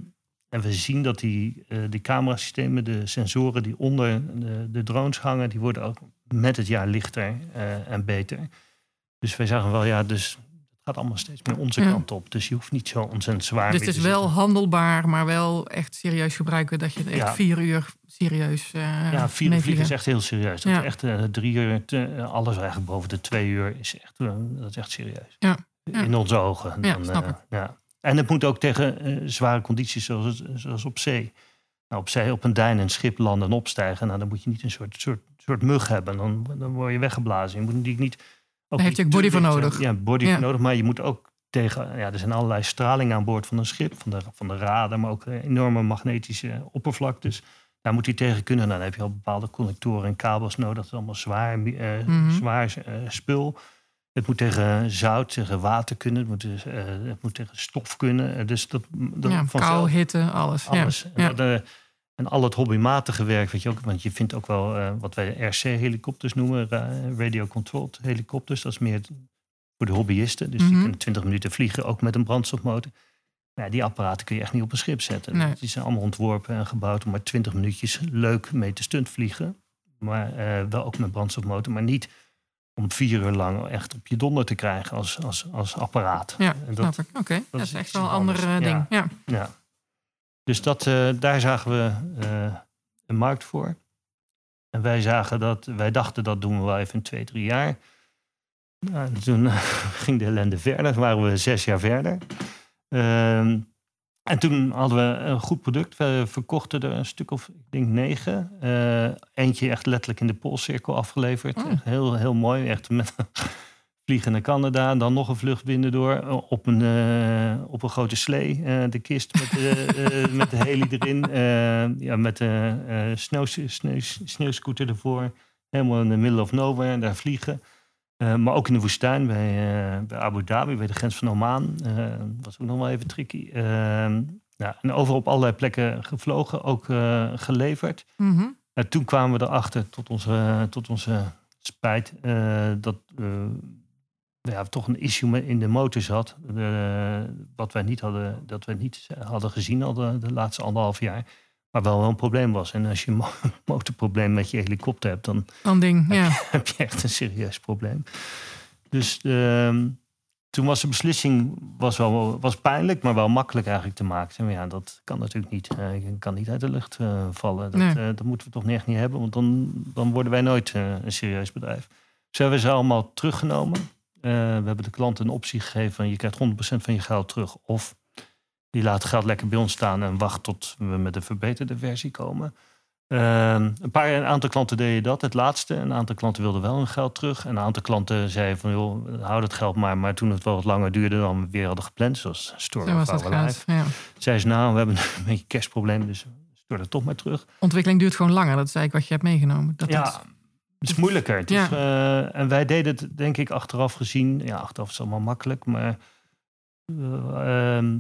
en we zien dat die, eh die camerasystemen, de sensoren die onder de, de drones hangen, die worden ook met het jaar lichter eh, en beter. Dus wij zagen wel, ja, dus het gaat allemaal steeds meer onze Ja. kant op. Dus je hoeft niet zo ontzettend zwaar Dus het is wel handelbaar, maar wel echt serieus gebruiken. Dat je het echt Ja. vier uur serieus eh Ja, vier uur vliegen is echt heel serieus. Dat Ja. is echt eh, drie uur, te- alles eigenlijk boven de twee uur is echt, eh, dat is echt serieus. Ja, ja. In onze ogen. Ja, Dan, snap eh, ik. ja. En het moet ook tegen eh, zware condities zoals, zoals op zee. Nou, op zee, op een duin en schip landen en opstijgen. Nou, dan moet je niet een soort, soort, soort mug hebben. Dan, dan word je weggeblazen. Je moet natuurlijk niet... Ook Daar heeft je ook body voor nodig. Ja, body Ja. voor nodig. Maar je moet ook tegen... Ja, er zijn allerlei stralingen aan boord van een schip. Van de, van de radar, maar ook eh, enorme magnetische oppervlaktes. daar moet hij tegen kunnen. Nou, dan heb je al bepaalde connectoren en kabels nodig. Dat is allemaal zwaar, eh, Mhm. zwaar eh, spul. Het moet tegen zout, tegen water kunnen. Het moet, dus, eh, het moet tegen stof kunnen. Eh, dus dat, dat ja, vanzelf- kou, hitte, alles. alles. Ja. En, dat, eh, en al het hobbymatige werk, weet je ook, want je vindt ook wel wat wij RC-helikopters noemen, ra- radio-controlled helikopters. Dat is meer voor de hobbyisten. Dus die Mhm. kunnen 20 minuten vliegen, ook met een brandstofmotor. Ja, die apparaten kun je echt niet op een schip zetten. Nee. Die zijn allemaal ontworpen en gebouwd om maar 20 minuutjes leuk mee te stuntvliegen. Maar wel ook met brandstofmotor, maar niet om vier uur lang echt op je donder te krijgen als, als, als apparaat. Ja, En dat. Oké, dat, is echt wel een ander eh, ding. Ja. ja. Dus dat, eh, daar zagen we eh, een markt voor. En wij zagen dat, wij dachten dat doen we wel even in twee, drie jaar. Nou, en toen ging de ellende verder. Toen waren we zes jaar verder. Ehm, en toen hadden we een goed product. We verkochten er een stuk of, ik denk negen. Eh, eentje echt letterlijk in de Poolcirkel afgeleverd. Oh. Heel, heel mooi. Echt met vliegen naar Canada. Dan nog een vlucht binnendoor. eh, Op een, eh, op een grote slee. de kist met de, met de heli erin. ja, met de sneeuw, sneeuw, sneeuwscooter ervoor. Helemaal in the middle of nowhere. Daar vliegen. Eh, maar ook in de woestijn bij, eh, bij Abu Dhabi, bij de grens van Oman. eh was ook nog wel even tricky. Eh, ja, en overal op allerlei plekken gevlogen, ook geleverd. Mhm. En toen kwamen we erachter, tot onze, tot onze spijt, dat ja, toch een issue in de motor zat. wat wij niet hadden, dat we niet hadden gezien al de, de laatste anderhalf jaar. Maar wel wel een probleem was. En als je een mo- motorprobleem met je helikopter hebt, dan ding, ja. heb je echt een serieus probleem. Dus ehm, toen was de beslissing was wel, was pijnlijk, maar wel makkelijk eigenlijk te maken. Maar ja, dat kan natuurlijk niet. Eh, je kan niet uit de lucht eh, vallen. Dat, Nee. eh, dat moeten we toch echt niet hebben, want dan, dan worden wij nooit een serieus bedrijf. Dus hebben we ze allemaal teruggenomen. We hebben de klant een optie gegeven je krijgt 100% van je geld terug. Of die laat geld lekker bij ons staan en wacht tot we met een verbeterde versie komen. Ehm, een, paar, een aantal klanten deden dat, het laatste. Een aantal klanten wilden wel hun geld terug. En een aantal klanten zeiden van, joh, hou dat geld maar. Maar toen het wel wat langer duurde dan we weer hadden gepland, zoals was of dat Our Life. Ja. zeiden ze, nou, we hebben een beetje cashprobleem, dus stuur dat toch maar terug. Ontwikkeling duurt gewoon langer. Dat is eigenlijk wat je hebt meegenomen. Dat ja, het is moeilijker. Het Ja. is, eh, en wij deden het, denk ik, achteraf gezien. Ja, achteraf is allemaal makkelijk, maar... eh, ehm,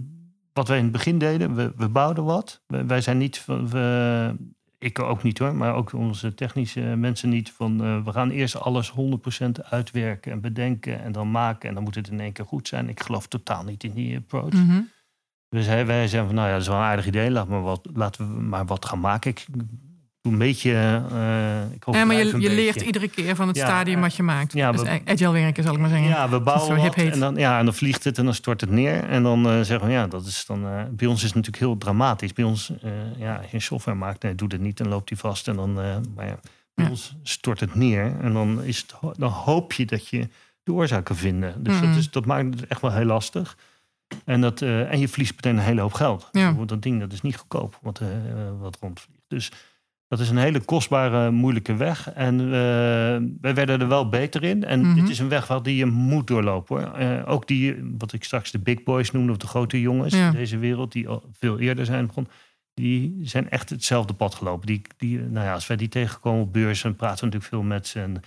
wat wij in het begin deden, we, we bouwden wat. We- wij zijn niet van... We, ik ook niet hoor, maar ook onze technische mensen niet. Van eh, we gaan eerst alles 100% uitwerken en bedenken en dan maken. En dan moet het in één keer goed zijn. Ik geloof totaal niet in die approach. Mhm. Dus hij, wij zeggen van, nou ja, dat is wel een aardig idee. Laat maar wat, laten we maar wat gaan maken. Ik een beetje... eh ik Ja, maar je, je leert beetje. iedere keer van het Ja, stadium eh, wat je maakt. ja, dus we- agile werken zal ik maar zeggen. Ja, we bouwen hip heet. en dan, ja, en dan vliegt het en dan stort het neer. En dan eh, zeggen we, ja, dat is dan... bij ons is het natuurlijk heel dramatisch. Bij ons, ja, als je een software maakt, nee, doet het niet. Dan loopt hij vast en dan... maar ja, bij ons stort het neer. En dan, is het, dan hoop je dat je de oorzaak kan vinden. Dus Mhm. dat, is, dat maakt het echt wel heel lastig. En, dat, en je verliest meteen een hele hoop geld. Ja. Dat ding dat is niet goedkoop, wat, wat rondvliegt. Dus dat is een hele kostbare, moeilijke weg. En eh, wij werden er wel beter in. En Mhm. dit is een weg waar die je moet doorlopen. Hoor. Eh, ook die, wat ik straks de big boys noemde, of de grote jongens Ja. in deze wereld, die al veel eerder zijn begonnen. Die zijn echt hetzelfde pad gelopen. Die, die, nou ja, als wij die tegenkomen op beurs, dan praten we natuurlijk veel met ze. En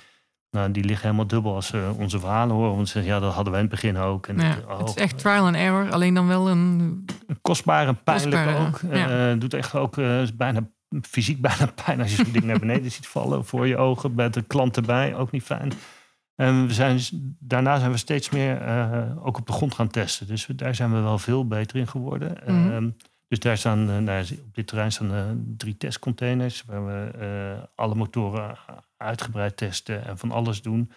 nou, die liggen helemaal dubbel als ze onze verhalen horen. Want ze zeggen, ja, dat hadden wij in het begin ook. En Ja, oh, het is echt trial and error. Alleen dan wel een... kostbaar en pijnlijk Kostbaar, ook. ja. Eh, doet echt ook eh, bijna fysiek bijna pijn als je zo'n ding naar beneden ziet vallen voor je ogen met de klant erbij. Ook niet fijn. En we zijn, daarna zijn we steeds meer eh, ook op de grond gaan testen. Dus we- daar zijn we wel veel beter in geworden. Mhm. Ehm, dus daar staan, eh, nou, op dit terrein staan eh, drie testcontainers waar we alle motoren uitgebreid testen en van alles doen.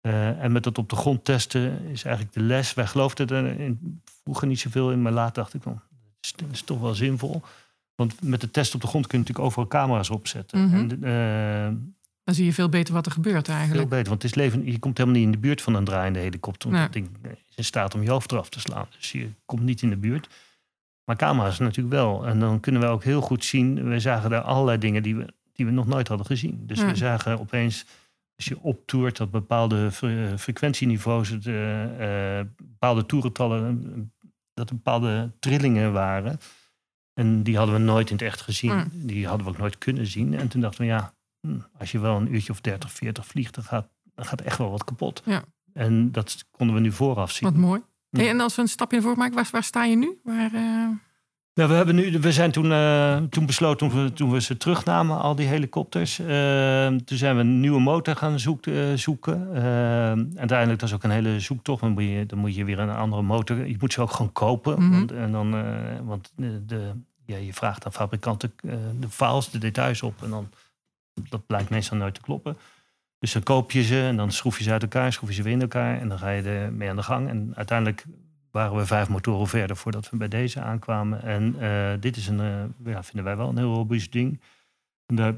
En met dat op de grond testen is eigenlijk de les. Wij geloofden er in, vroeger niet zoveel in, maar later dacht ik van, is, is toch wel zinvol. Want met de test op de grond kun je natuurlijk overal camera's opzetten. En eh, Dan zie je veel beter wat er gebeurt veel eigenlijk. beter, want het is leven, je komt helemaal niet in de buurt van een draaiende helikopter. Want Nee. dat ding is in staat om je hoofd eraf te slaan. Dus je komt niet in de buurt. Maar camera's natuurlijk wel. En dan kunnen we ook heel goed zien. We zagen daar allerlei dingen die we, die we nog nooit hadden gezien. Dus Ja. we zagen opeens, als je optoert, dat bepaalde fre- frequentieniveaus, eh, eh, bepaalde toerentallen, eh, dat er bepaalde trillingen waren. En die hadden we nooit in het echt gezien. Hmm. Die hadden we ook nooit kunnen zien. En toen dachten we, ja, hm, als je wel een uurtje of 30, 40 vliegt, dan gaat, dan gaat echt wel wat kapot. Ja. En dat konden we nu vooraf zien. Wat mooi. Ja. Hey, en als we een stapje naar voren maken, waar, waar sta je nu? Waar, eh, Nou, we, hebben nu, we zijn toen, eh, toen besloten, toen we, toen we ze terugnamen, al die helikopters. eh, toen zijn we een nieuwe motor gaan zoek, zoeken. En uiteindelijk, dat is ook een hele zoektocht. Dan moet, je, dan moet je weer een andere motor. Je moet ze ook gewoon kopen. Mhm. want, en dan, want de, de, ja, je vraagt aan fabrikanten eh, de de details op. En dan, dat blijkt meestal nooit te kloppen. Dus dan koop je ze en dan schroef je ze uit elkaar, schroef je ze weer in elkaar. En dan ga je ermee aan de gang. En uiteindelijk waren we vijf motoren verder voordat we bij deze aankwamen. En eh, dit is een, eh, ja, vinden wij wel een heel robuust ding. En daar,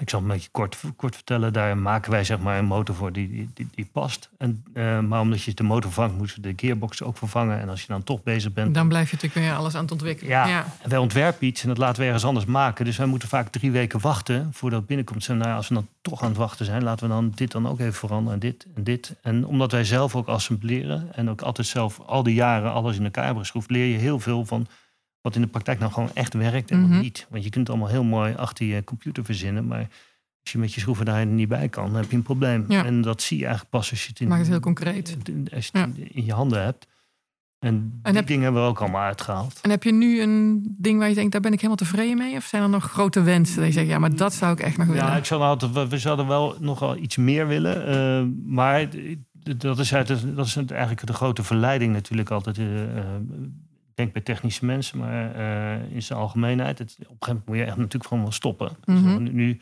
ik zal het een beetje kort, kort vertellen. Daar maken wij zeg maar een motor voor die, die, die, die past. En, eh, maar omdat je de motor vervangt, moeten we de gearbox ook vervangen. En als je dan toch bezig bent, dan blijf je natuurlijk weer alles aan het ontwikkelen. Ja. ja. en wij ontwerpen iets en dat laten we ergens anders maken. Dus wij moeten vaak drie weken wachten voordat het binnenkomt. Zeggen, nou ja, als we dan toch aan het wachten zijn, laten we dan dit dan ook even veranderen. En dit en dit. En omdat wij zelf ook assembleren en ook altijd zelf al die jaren alles in elkaar hebben geschroefd, leer je heel veel van wat in de praktijk nou gewoon echt werkt en Mhm. wat niet. Want je kunt het allemaal heel mooi achter je computer verzinnen, maar als je met je schroeven daar niet bij kan, dan heb je een probleem. Ja. En dat zie je eigenlijk pas als je het in, Maakt het heel concreet. als je het in je handen hebt. En, die dingen hebben we ook allemaal uitgehaald. En heb je nu een ding waar je denkt, daar ben ik helemaal tevreden mee? Of zijn er nog grote wensen? Dat je zegt, ja, maar dat zou ik echt nog willen. Ja, ik zou altijd, we, we zouden wel nogal iets meer willen. eh, maar dat is, uit, dat is eigenlijk de grote verleiding natuurlijk altijd. eh, eh, denk bij technische mensen, maar eh, in zijn algemeenheid. Het, op een gegeven moment moet je echt natuurlijk gewoon wel stoppen. Dus nu, nu,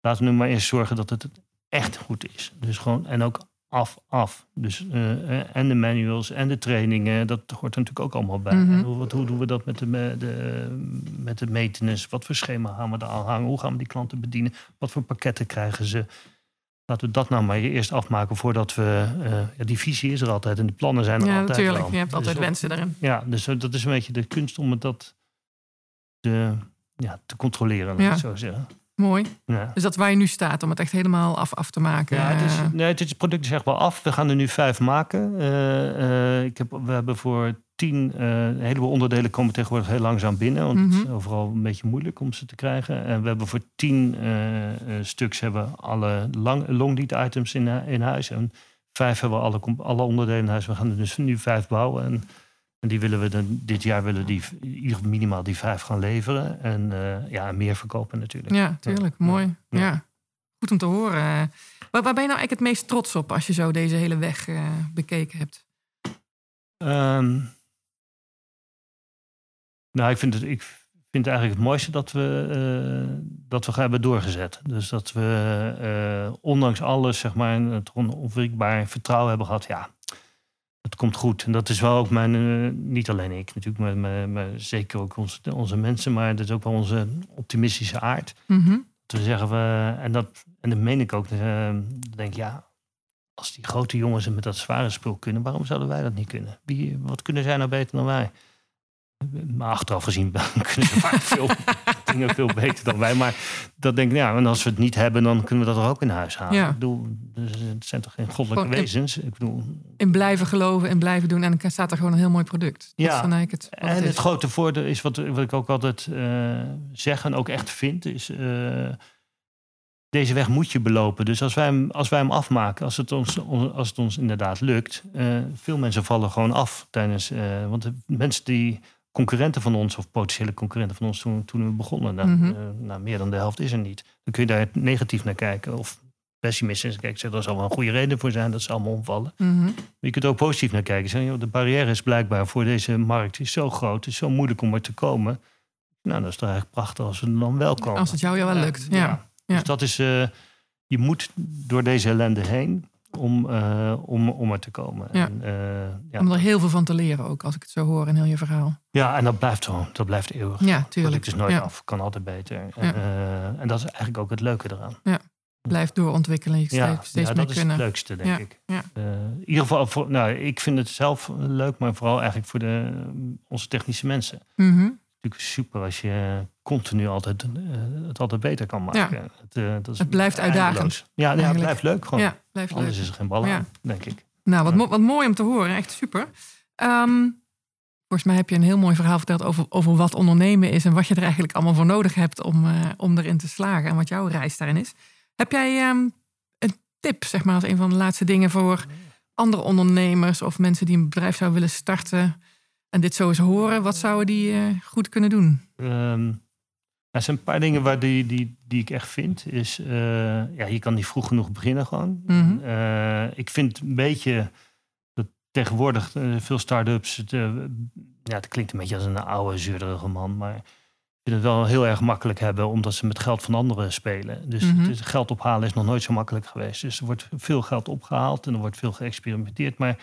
laten we nu maar eerst zorgen dat het echt goed is. Dus gewoon, en ook af, af. Dus, eh, eh, en de manuals en de trainingen, dat hoort er natuurlijk ook allemaal bij. Mhm. En hoe, wat, hoe doen we dat met de, de, met de maintenance? Wat voor schema gaan we er aan hangen? Hoe gaan we die klanten bedienen? Wat voor pakketten krijgen ze? Laten we dat nou maar eerst afmaken voordat we... eh, ja, die visie is er altijd en die plannen zijn er ja, altijd natuurlijk. wel. Je hebt Dus altijd wensen daarin. Ja, dus dat is een beetje de kunst om het dat te, ja, te controleren, Ja. zo zeggen. Mooi. Ja. Dus dat waar je nu staat, om het echt helemaal af, af te maken. Ja, het, is, Eh, nee, het, is, het product is echt wel af. We gaan er nu vijf maken. Eh, ik heb, we hebben voor tien, eh, een heleboel onderdelen komen tegenwoordig heel langzaam binnen. Want het is Mhm. overal een beetje moeilijk om ze te krijgen. En we hebben voor tien eh, eh, stuks hebben alle lang, long lead items in, in huis. En vijf hebben we alle, alle onderdelen in huis. We gaan er dus nu vijf bouwen. En, en die willen we dan, dit jaar willen die ieder minimaal die vijf gaan leveren. En ja, meer verkopen natuurlijk. ja, tuurlijk. Ja. Mooi. Ja. Ja. Goed om te horen. Waar, waar ben je nou eigenlijk het meest trots op als je zo deze hele weg bekeken hebt? Ehm, nou, ik vind, het, ik vind eigenlijk het mooiste dat we, eh, dat we hebben doorgezet. Dus dat we eh, ondanks alles, zeg maar, het onwrikbaar vertrouwen hebben gehad. Ja, het komt goed. En dat is wel ook mijn, eh, niet alleen ik natuurlijk, maar, maar, maar zeker ook onze, onze mensen. Maar dat is ook wel onze optimistische aard. Mhm. Toen zeggen we, en dat, en dat meen ik ook, denk ja, als die grote jongens het met dat zware spul kunnen, waarom zouden wij dat niet kunnen? Wie, wat kunnen zij nou beter dan wij? Maar achteraf gezien kunnen ze vaak veel dingen veel beter dan wij. Maar dat denk ik, ja, en als we het niet hebben, dan kunnen we dat er ook in huis halen. Ja. Ik bedoel, dus het zijn toch geen goddelijke Gewoon wezens? Ik bedoel, In blijven geloven en blijven doen. En dan staat er gewoon een heel mooi product. Dat Ja. is het, En het grote voordeel is, wat, wat ik ook altijd eh, zeg en ook echt vind, is... eh, deze weg moet je belopen. Dus als wij hem, als wij hem afmaken, als het ons, on- als het ons inderdaad lukt... eh, veel mensen vallen gewoon af tijdens... want de mensen die concurrenten van ons... of potentiële concurrenten van ons toen, toen we begonnen... Nou, Mhm. eh, nou, meer dan de helft is er niet. Dan kun je daar negatief naar kijken of pessimistisch. Kijk, ik zeg, er zal wel een goede reden voor zijn dat ze allemaal omvallen. Mhm. Maar je kunt er ook positief naar kijken. Zeggen, joh, de barrière is blijkbaar voor deze markt is zo groot. Het is zo moeilijk om er te komen. Nou, dat is toch eigenlijk prachtig als we er dan wel komen. Als het jou wel lukt. Ja. Ja. Dus dat is... eh, je moet door deze ellende heen om, eh, om, om er te komen. Ja. En, eh, ja. Om er heel veel van te leren ook, als ik het zo hoor in heel je verhaal. ja, en dat blijft gewoon. Dat blijft eeuwig. Ja, tuurlijk. is nooit Ja. af. Kan altijd beter. Ja. En, eh, en dat is eigenlijk ook het leuke eraan. Blijf doorontwikkelen. Je Ja, steeds, ja meer dat is kunnen. het leukste, denk Ja, ik. ja. In ieder geval, voor, nou, ik vind het zelf leuk, maar vooral eigenlijk voor de, onze technische mensen. Mhm. Natuurlijk super als je continu altijd eh, het altijd beter kan maken. Het, eh, dat is Het blijft eindeloos. uitdagend, Ja, ja, het blijft leuk gewoon. Ja, blijf leuk. Anders is er geen bal Ja. aan, denk ik. Nou, wat, mo- wat mooi om te horen. Echt super. Ehm, Volgens mij heb je een heel mooi verhaal verteld over, over wat ondernemen is en wat je er eigenlijk allemaal voor nodig hebt om, uh, om erin te slagen en wat jouw reis daarin is. Heb jij um, een tip, zeg maar, als een van de laatste dingen voor andere ondernemers of mensen die een bedrijf zouden willen starten en dit zo eens horen? Wat zouden die uh, goed kunnen doen? Um, er zijn een paar dingen waar die, die, die ik echt vind. Is, uh, ja, je kan niet vroeg genoeg beginnen gewoon. Mhm. ik vind een beetje tegenwoordig uh, veel start-ups. Het, ja, het klinkt een beetje als een oude, zeurderige man. Maar ik vind het wel heel erg makkelijk hebben, omdat ze met geld van anderen spelen. Dus Mhm. het geld ophalen is nog nooit zo makkelijk geweest. Dus er wordt veel geld opgehaald en er wordt veel geëxperimenteerd. Maar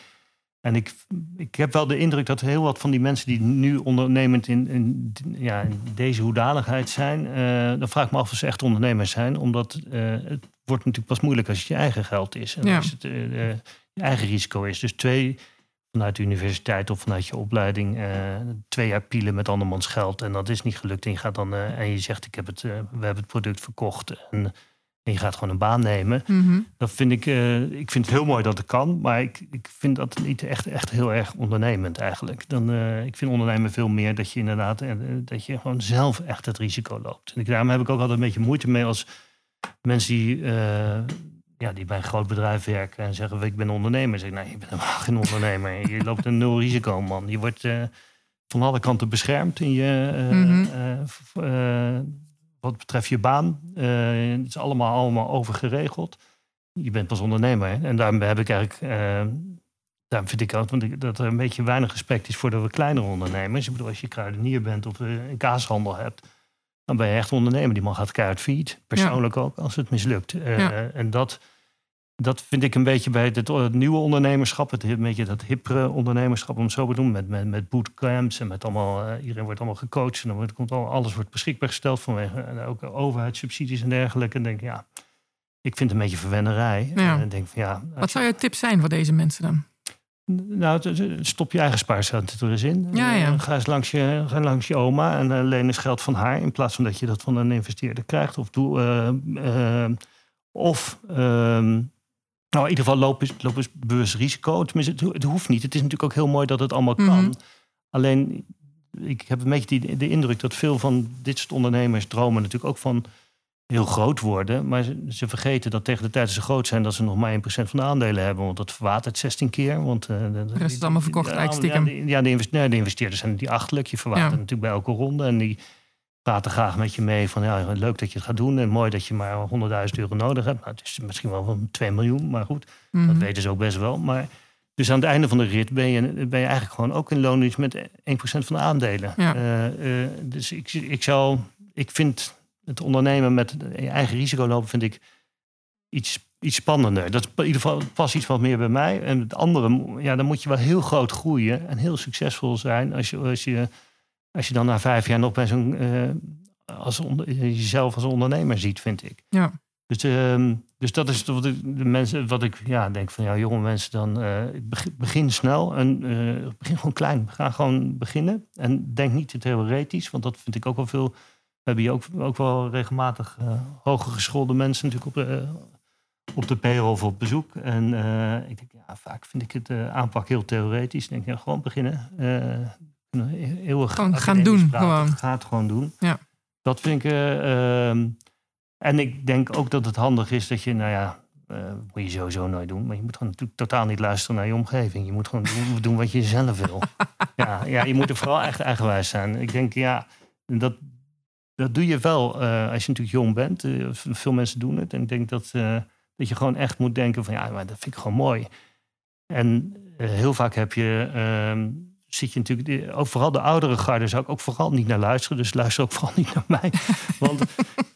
en ik, ik heb wel de indruk dat heel wat van die mensen die nu ondernemend in, in, ja, in deze hoedanigheid zijn, uh, dan vraag ik me af of ze echt ondernemers zijn. Omdat uh, het wordt natuurlijk pas moeilijk als het je eigen geld is. En Ja. als het uh, je eigen risico is. Dus twee, vanuit de universiteit of vanuit je opleiding, twee jaar pielen met andermans geld. En dat is niet gelukt. En je gaat dan en je zegt: ik heb het, we hebben het product verkocht. En, en je gaat gewoon een baan nemen. Mhm. Dat vind ik, uh, ik vind het heel mooi dat het kan. Maar ik, ik vind dat niet echt, echt heel erg ondernemend eigenlijk. Dan, uh, ik vind ondernemen veel meer dat je inderdaad uh, dat je gewoon zelf echt het risico loopt. En ik, daarom heb ik ook altijd een beetje moeite mee als mensen die, ja, die bij een groot bedrijf werken en zeggen: Ik ben ondernemer. Zeg ik: Nee, je bent helemaal geen ondernemer. je loopt een nul risico, man. Je wordt van alle kanten beschermd in je. Mhm. Wat betreft je baan. Uh, het is allemaal, allemaal overgeregeld. Je bent pas ondernemer. Hè? En daarom heb ik eigenlijk. Uh, daarom vind ik ook want ik, dat er een beetje weinig respect is voor de kleinere ondernemers. Ik bedoel, als je kruidenier bent of een kaashandel hebt. Dan ben je echt ondernemer. Die man gaat keihard failliet. Persoonlijk ja. ook, als het mislukt. Ja. En dat, dat vind ik een beetje bij het, het nieuwe ondernemerschap. Het een beetje dat hippere ondernemerschap, om het zo te doen. Met, met, met bootcamps en met allemaal... Uh, iedereen wordt allemaal gecoacht. En dan komt al, alles wordt beschikbaar gesteld vanwege en ook overheidssubsidies en dergelijke. En denk ja, ik vind het een beetje verwennerij. Ja. En denk van, ja, Wat zou je tip zijn voor deze mensen dan? nou, stop je eigen spaarcenten er eens in. Ja, ja. Ga eens langs je, ga langs je oma en uh, leen eens geld van haar... in plaats van dat je dat van een investeerder krijgt. Of, doe, uh, of um, nou, in ieder geval loop eens, loop eens bewust risico. Tenminste, het, het, hoeft niet. Het is natuurlijk ook heel mooi dat het allemaal kan. Mhm. Mm -hmm. Alleen, ik heb een beetje die, de indruk dat veel van dit soort ondernemers dromen natuurlijk ook van heel groot worden. Maar ze, ze, vergeten dat tegen de tijd dat ze groot zijn... dat ze nog maar 1% van de aandelen hebben. Want dat verwatert 16 keer. Want, uh, de rest is allemaal verkocht stiekem. Ja, de, ja, investeerders, nee, de investeerders zijn die achterlijk. Je verwatert ja. natuurlijk bij elke ronde. En die praten graag met je mee van... ja, leuk dat je het gaat doen. En mooi dat je maar 100.000 euro nodig hebt. Nou, het is misschien wel van 2 miljoen, maar goed. Mm Mhm. -hmm. Dat weten ze ook best wel. Maar... Dus aan het einde van de rit ben je, ben je eigenlijk gewoon ook in loondienst met 1% van de aandelen. Ja. Uh, uh, dus ik, ik zou, ik vind het ondernemen met je eigen risico lopen, vind ik iets, iets spannender. Dat is in ieder geval past iets wat meer bij mij. En het andere, ja, dan moet je wel heel groot groeien en heel succesvol zijn als je, als je, als je dan na vijf jaar nog bij zo'n, uh, als jezelf als ondernemer ziet, vind ik. Ja. Dus, uh, dus dat is wat ik, de mensen, wat ik ja, denk van ja, jonge mensen, dan uh, begin, snel en uh, begin gewoon klein. Ga gewoon beginnen. En denk niet te theoretisch, want dat vind ik ook wel veel. We hebben hier ook, ook wel regelmatig hoger geschoolde mensen natuurlijk op de, op de payroll of op bezoek. En ik denk, ja, vaak vind ik het aanpak heel theoretisch. Ik denk, ja, gewoon beginnen. Heel gewoon gaan doen. Praten. Gewoon. Ga het gewoon doen. Ja. Dat vind ik. ehm, en ik denk ook dat het handig is dat je, nou ja, uh, moet je sowieso nooit doen. Maar je moet gewoon natuurlijk totaal niet luisteren naar je omgeving. Je moet gewoon doen, doen wat je zelf wil. ja, ja, je moet er vooral echt eigenwijs zijn. Ik denk, ja, dat, dat doe je wel uh, als je natuurlijk jong bent. Uh, veel mensen doen het. En ik denk dat, dat je gewoon echt moet denken van, ja, maar dat vind ik gewoon mooi. En heel vaak heb je... zit je natuurlijk, ook vooral de oudere garde zou ik ook vooral niet naar luisteren. Dus luister ook vooral niet naar mij. Want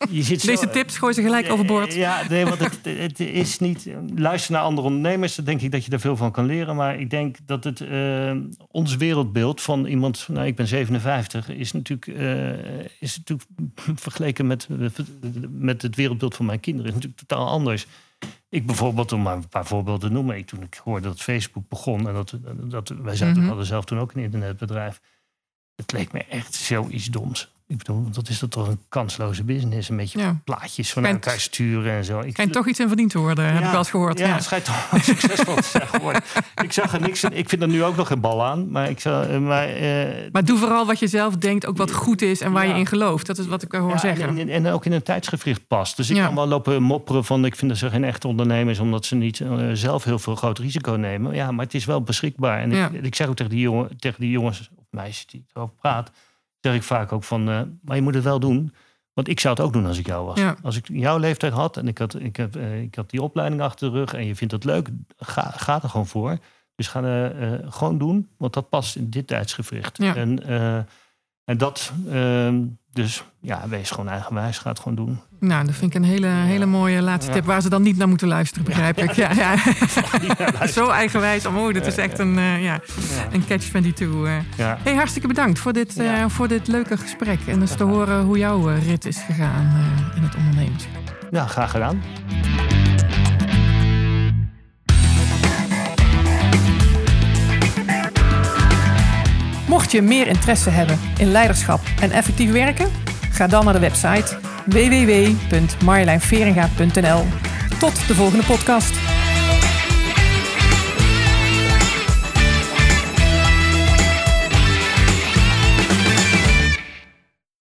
je zit zo, Deze tips gooi ze gelijk overboord. Ja, nee, want het, het, is niet. Luister naar andere ondernemers, dan denk ik dat je er veel van kan leren. Maar ik denk dat het uh, ons wereldbeeld van iemand, nou, ik ben 57, is natuurlijk, uh, is natuurlijk vergeleken met, met het wereldbeeld van mijn kinderen, is natuurlijk totaal anders. Ik bijvoorbeeld, om maar een paar voorbeelden te noemen. Ik, toen ik hoorde dat Facebook begon en dat, dat wij zaten, Mhm. hadden zelf toen ook een internetbedrijf. Het leek me echt zoiets doms. Ik bedoel, dat is toch een kansloze business. Een beetje Ja. plaatjes van elkaar sturen en zo. Ik Schijnt toch iets in verdiend te worden, heb ik wel eens gehoord. Ja, Ja. het schijnt toch wel succesvol te zijn geworden. ik zag er niks in. Ik vind er nu ook nog geen bal aan. Maar ik zou... eh, Maar, eh, Maar doe vooral wat je zelf denkt, ook wat goed is en waar je in gelooft. Dat is wat ik hoor zeggen. en, en, en ook in een tijdsgevricht past. Dus ik kan wel lopen mopperen van... ik vind dat ze geen echte ondernemers... omdat ze niet eh, zelf heel veel groot risico nemen. Ja, maar het is wel beschikbaar. En ik, ik zeg ook tegen die, jongen, tegen die jongens of meisjes die erover praat... zeg ik vaak ook van... eh, maar je moet het wel doen. Want ik zou het ook doen als ik jou was. Ja. Als ik jouw leeftijd had en ik had, ik, heb, eh, ik had die opleiding achter de rug... en je vindt het leuk, ga, ga er gewoon voor. Dus ga eh, gewoon doen, want dat past in dit tijdsgevricht. Ja. En, en dat, ehm, dus ja, wees gewoon eigenwijs, ga het gewoon doen. Nou, dat vind ik een hele, hele mooie laatste tip waar ze dan niet naar moeten luisteren, begrijp ik. Ja, ja. Zo eigenwijs. Oh, dit is echt een, eh, ja, een catch-22. eh. Ja. Hey, hartstikke bedankt voor dit, eh, voor dit leuke gesprek. En dus te horen hoe jouw rit is gegaan in het ondernemerschap. ja, graag gedaan. Mocht je meer interesse hebben in leiderschap en effectief werken, ga dan naar de website www.marjolijnveringa.nl. Tot de volgende podcast.